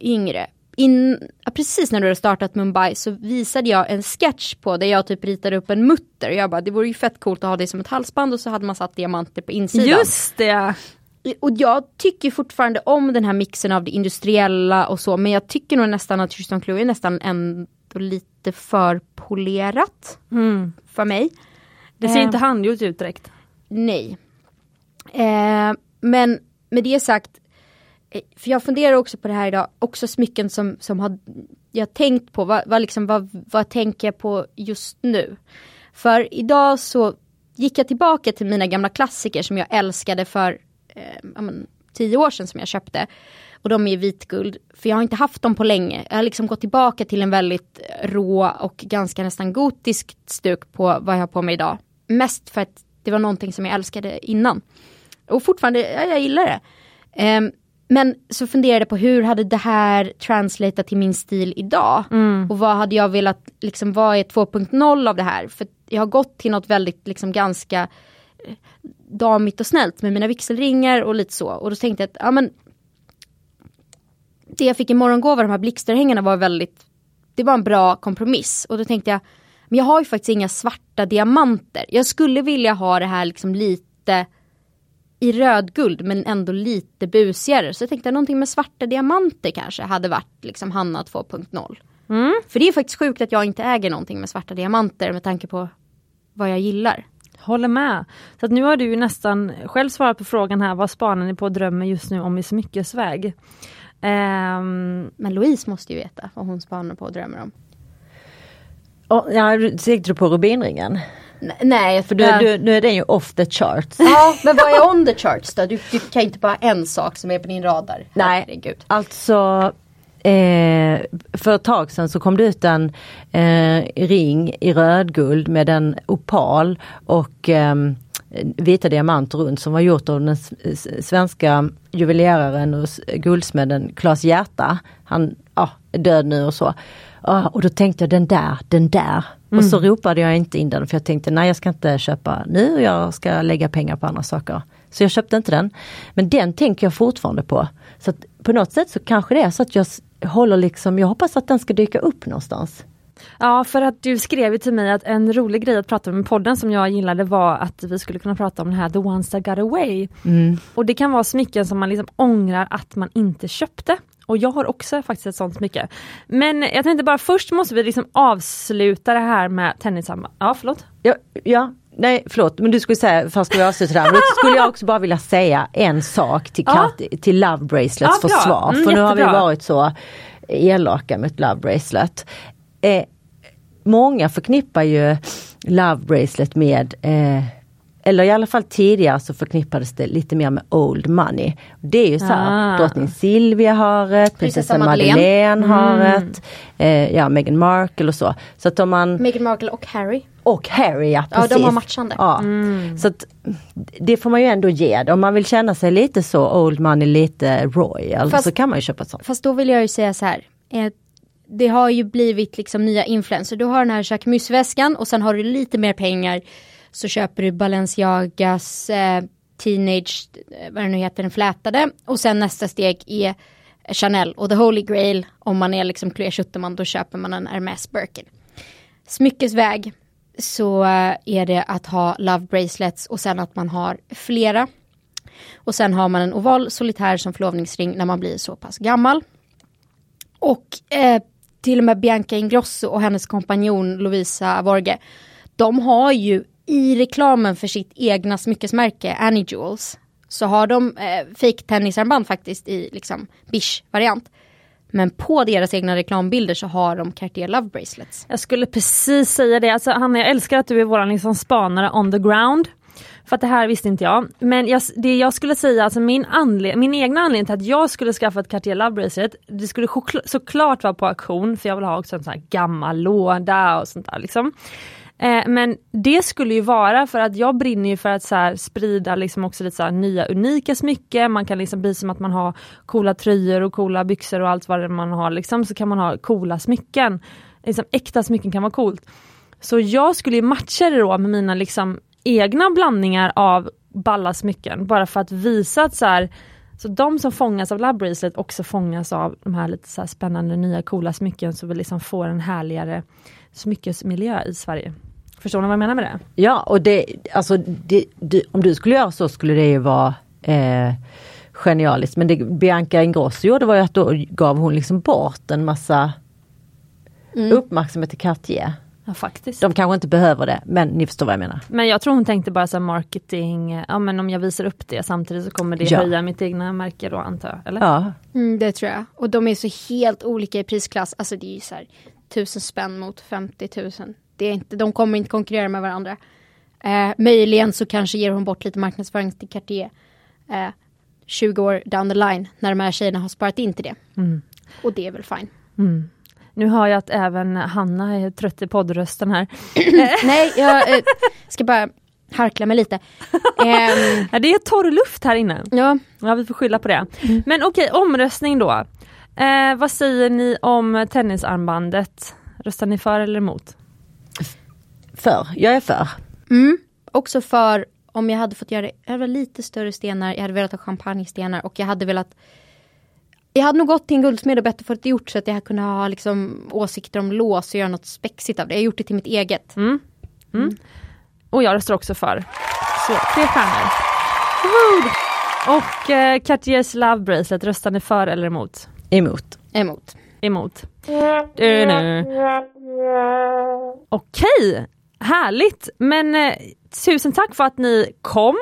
yngre in, precis när du hade startat Mumbai så visade jag en sketch på där jag typ ritade upp en mutter. Jag bara, det vore ju fett coolt att ha det som ett halsband och så hade man satt diamanter på insidan. Just det! Och jag tycker fortfarande om den här mixen av det industriella och så, men jag tycker nog nästan att Tristan Clou är nästan ändå lite för polerat mm. för mig. Det ser eh, inte handgjort ut direkt. Nej. Eh, men med det sagt, Eh, för jag funderar också på det här idag, också smycken som, som har jag tänkt på, vad, vad, liksom, vad, vad tänker jag på just nu? För idag så gick jag tillbaka till mina gamla klassiker som jag älskade för eh, men, tio år sedan som jag köpte. Och de är vitguld, för jag har inte haft dem på länge. Jag har liksom gått tillbaka till en väldigt rå och ganska nästan gotisk stuk på vad jag har på mig idag. Mest för att det var någonting som jag älskade innan. Och fortfarande, ja, jag gillar det. Um, men så funderade jag på hur hade det här translatat till min stil idag? Mm. Och vad hade jag velat, liksom vad är 2.0 av det här? För jag har gått till något väldigt, liksom ganska damigt och snällt med mina vigselringar och lite så. Och då tänkte jag att, ja men det jag fick i morgongåva, de här blixtörhängena var väldigt, det var en bra kompromiss. Och då tänkte jag, men jag har ju faktiskt inga svarta diamanter. Jag skulle vilja ha det här liksom lite i rödguld men ändå lite busigare. Så jag tänkte någonting med svarta diamanter kanske hade varit liksom Hanna 2.0. Mm. För det är faktiskt sjukt att jag inte äger någonting med svarta diamanter med tanke på vad jag gillar. Håller med. Så att nu har du ju nästan själv svarat på frågan här, vad spanar ni på och drömmer just nu om i smyckesväg? Um... Men Louise måste ju veta vad hon spanar på och drömmer om. Oh, ja, tänkte du på rubinringen? Nej, för du, du, nu är den ju off the charts. Ja, men vad är on the charts då? Du, du kan inte bara ha en sak som är på din radar. Nej, Herregud. alltså Eh, för ett tag sedan så kom det ut en eh, ring i rödguld med en opal och eh, vita diamanter runt som var gjort av den svenska juveleraren och guldsmeden Claes Hjärta. Han ja, är död nu och så. Och då tänkte jag den där, den där. Mm. Och så mm. ropade jag inte in den för jag tänkte nej jag ska inte köpa nu, jag ska lägga pengar på andra saker. Så jag köpte inte den. Men den tänker jag fortfarande på. Så på något sätt så kanske det är så att jag håller liksom, jag hoppas att den ska dyka upp någonstans. Ja, för att du skrev till mig att en rolig grej att prata om i podden som jag gillade var att vi skulle kunna prata om den här The Ones That Got Away. Mm. Och det kan vara smycken som man liksom ångrar att man inte köpte. Och jag har också faktiskt ett sånt smycke. Men jag tänkte bara först måste vi liksom avsluta det här med tennisarmband. Ja, förlåt? Ja, ja, nej förlåt men du skulle säga, ska vi avsluta det här, men skulle jag också bara vilja säga en sak till, ja. till Love Bracelets ja, försvar. Mm, för nu har vi varit så elaka med ett Love Bracelet. Eh, många förknippar ju Love Bracelet med eh, eller i alla fall tidigare så förknippades det lite mer med old money. Det är ju så här, ah. drottning Silvia har ett, prinsessa Madeleine har mm. ett, eh, ja Meghan Markle och så. Så att om man... Meghan Markle och Harry. Och Harry ja, precis. Ja de har matchande. Ja. Mm. Så att, det får man ju ändå ge Om man vill känna sig lite så old money, lite royal fast, så kan man ju köpa ett sånt. Fast då vill jag ju säga så här. Eh, det har ju blivit liksom nya influenser. Du har den här Jacques väskan och sen har du lite mer pengar så köper du Balenciagas eh, Teenage, eh, vad det nu heter, den flätade. Och sen nästa steg är Chanel och The Holy Grail. Om man är liksom Chloé Schuterman då köper man en Hermes Birkin. Smyckesväg så eh, är det att ha Love Bracelets och sen att man har flera. Och sen har man en oval solitär som förlovningsring när man blir så pass gammal. Och eh, till och med Bianca Ingrosso och hennes kompanjon Lovisa Vorge. De har ju i reklamen för sitt egna smyckesmärke Annie Jewels så har de eh, fake tennisarmband faktiskt i liksom bish variant. Men på deras egna reklambilder så har de Cartier Love Bracelets. Jag skulle precis säga det, alltså Hanna jag älskar att du är våran liksom spanare on the ground. För att det här visste inte jag. Men jag, det jag skulle säga, alltså min, anled min egna anledning till att jag skulle skaffa ett Cartier Love Bracelet, det skulle såklart vara på auktion för jag vill ha också en sån här gammal låda och sånt där liksom. Eh, men det skulle ju vara för att jag brinner ju för att så här, sprida liksom också lite så nya unika smycken. Man kan liksom bli som att man har coola tröjor och coola byxor och allt vad det man har. Liksom, så kan man ha coola smycken. Liksom, äkta smycken kan vara coolt. Så jag skulle ju matcha det då med mina liksom, egna blandningar av balla smycken. Bara för att visa att så här, så de som fångas av Love Bracelet också fångas av de här lite så här spännande nya coola smycken så vi liksom får en härligare smyckesmiljö i Sverige. Förstår ni vad jag menar med det? Ja, och det, alltså, det, det, om du skulle göra så skulle det ju vara eh, genialiskt. Men det Bianca Ingrosso gjorde var ju att då gav hon liksom bort en massa mm. uppmärksamhet till Cartier. Ja, faktiskt. De kanske inte behöver det, men ni förstår vad jag menar. Men jag tror hon tänkte bara så marketing, ja men om jag visar upp det samtidigt så kommer det ja. höja mitt egna märke då antar jag. Eller? Ja. Mm, det tror jag. Och de är så helt olika i prisklass, alltså det är ju så här tusen spänn mot 50 000 det är inte, de kommer inte konkurrera med varandra. Eh, möjligen så kanske ger hon bort lite marknadsföring till Cartier eh, 20 år down the line när de här tjejerna har sparat in till det. Mm. Och det är väl fine. Mm. Nu hör jag att även Hanna är trött i poddrösten här. <laughs> Nej, jag eh, ska bara harkla mig lite. Um, ja, det är torr luft här inne. Ja. ja vi får skylla på det. Mm. Men okej, omröstning då. Eh, vad säger ni om tennisarmbandet? Röstar ni för eller emot? För, jag är för. Mm, också för om jag hade fått göra jag hade lite större stenar, jag hade velat ha champagnestenar och jag hade velat jag hade nog gått till en guldsmed och bett att få det gjort så att jag kunde ha liksom, åsikter om lås och göra något spexigt av det. Jag har gjort det till mitt eget. Mm. Mm. mm. Och jag röstar också för. Så, tre stjärnor. Och eh, Cartiers Love Bracelet, röstar ni för eller emot? Emot. Emot. Emot. Okej, Härligt! Men eh, tusen tack för att ni kom.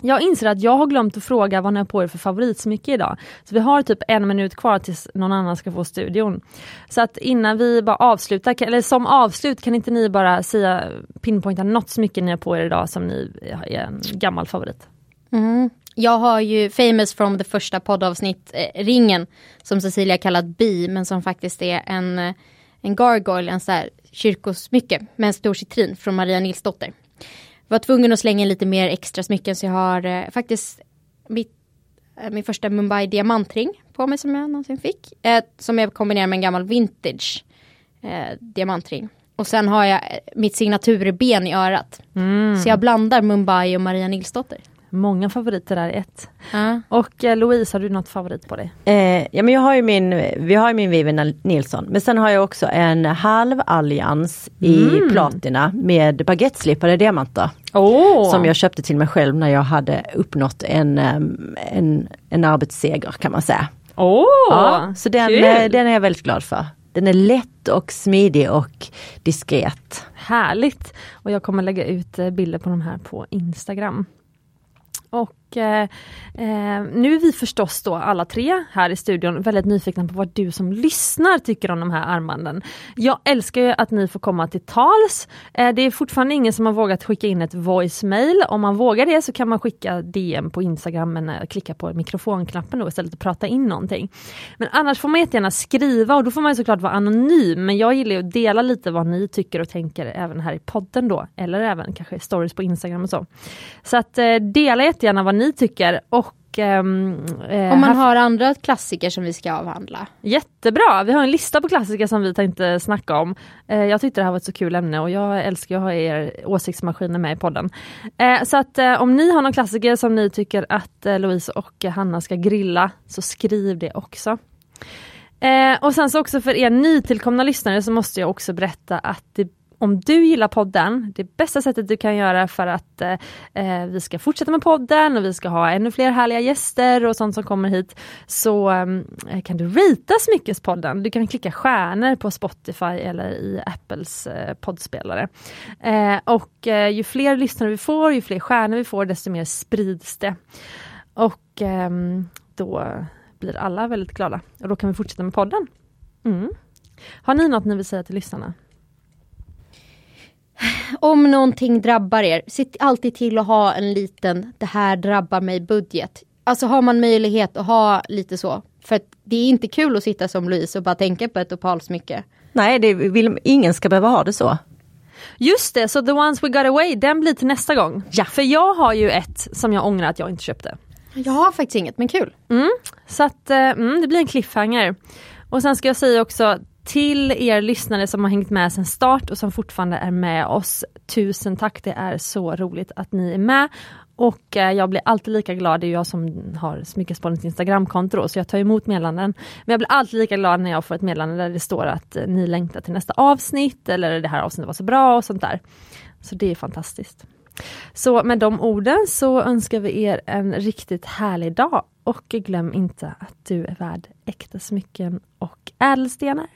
Jag inser att jag har glömt att fråga vad ni har på er för favoritsmycke idag. Så vi har typ en minut kvar tills någon annan ska få studion. Så att innan vi bara avslutar, eller som avslut kan inte ni bara säga pinpointa något smycke ni har på er idag som ni är en gammal favorit? Mm. Jag har ju Famous from the första poddavsnitt, eh, Ringen, som Cecilia kallat Bi, men som faktiskt är en, eh, en gargoyle, en sån här kyrkosmycke med en stor citrin från Maria Nilsdotter. Var tvungen att slänga in lite mer extra smycken så jag har eh, faktiskt mitt, eh, min första Mumbai diamantring på mig som jag någonsin fick. Eh, som jag kombinerar med en gammal vintage eh, diamantring. Och sen har jag eh, mitt signaturben i örat. Så jag blandar Mumbai och Maria Nilsdotter. Många favoriter där i ett. Ja. Och eh, Louise, har du något favorit på dig? Eh, ja men jag har ju min, vi har ju min Vivian Nilsson, men sen har jag också en halv allians i platina med baguetteslipade diamanter. Oh. Som jag köpte till mig själv när jag hade uppnått en, en, en arbetsseger kan man säga. Åh, Ja, så den, kul. eh, den är jag väldigt glad för. Den är lätt och smidig och diskret. Härligt! Och jag kommer lägga ut eh, bilder på de här på Instagram. Och eh, eh, nu är vi förstås då alla tre här i studion väldigt nyfikna på vad du som lyssnar tycker om de här armbanden. Jag älskar ju att ni får komma till tals. Eh, det är fortfarande ingen som har vågat skicka in ett voicemail. Om man vågar det så kan man skicka DM på Instagram men eh, klicka på mikrofonknappen då istället och prata in någonting. Men annars får man jättegärna skriva och då får man ju såklart vara anonym. Men jag gillar ju att dela lite vad ni tycker och tänker även här i podden då. Eller även kanske stories på Instagram och så. Så att eh, dela jättegärna vad ni tycker och ehm, eh, Om man har andra klassiker som vi ska avhandla. Jättebra! Vi har en lista på klassiker som vi tänkte snacka om. Eh, jag tyckte det här var ett så kul ämne och jag älskar att ha er åsiktsmaskiner med i podden. Eh, så att eh, om ni har någon klassiker som ni tycker att eh, Louise och Hanna ska grilla så skriv det också. Eh, och sen så också för er nytillkomna lyssnare så måste jag också berätta att det, om du gillar podden, det bästa sättet du kan göra för att eh, eh, vi ska fortsätta med podden och vi ska ha ännu fler härliga gäster och sånt som kommer hit, så eh, kan du rita Smyckespodden. Du kan klicka stjärnor på Spotify eller i Apples eh, poddspelare. Eh, och eh, ju fler lyssnare vi får, ju fler stjärnor vi får, desto mer sprids det. Och ehm, då blir alla väldigt glada och då kan vi fortsätta med podden. Mm. Har ni något ni vill säga till lyssnarna? Om någonting drabbar er, se alltid till att ha en liten det här drabbar mig budget. Alltså har man möjlighet att ha lite så. För att det är inte kul att sitta som Louise och bara tänka på ett opalsmycke. Nej, det vill, ingen ska behöva ha det så. Just det, så The Ones We Got Away, den blir till nästa gång. Ja. För jag har ju ett som jag ångrar att jag inte köpte. Jag har faktiskt inget, men kul. Så att eh, mm, det blir en cliffhanger. Och sen ska jag säga också till er lyssnare som har hängt med sedan start och som fortfarande är med oss. Tusen tack, det är så roligt att ni är med. Och eh, jag blir alltid lika glad, det är jag som har Smyckespoddens Instagramkonto så jag tar emot meddelanden. Men jag blir alltid lika glad när jag får ett meddelande där det står att eh, ni längtar till nästa avsnitt eller det här avsnittet var så bra och sånt där. Så det är fantastiskt. Så med de orden så önskar vi er en riktigt härlig dag och glöm inte att du är värd äkta smycken och ädelstenar.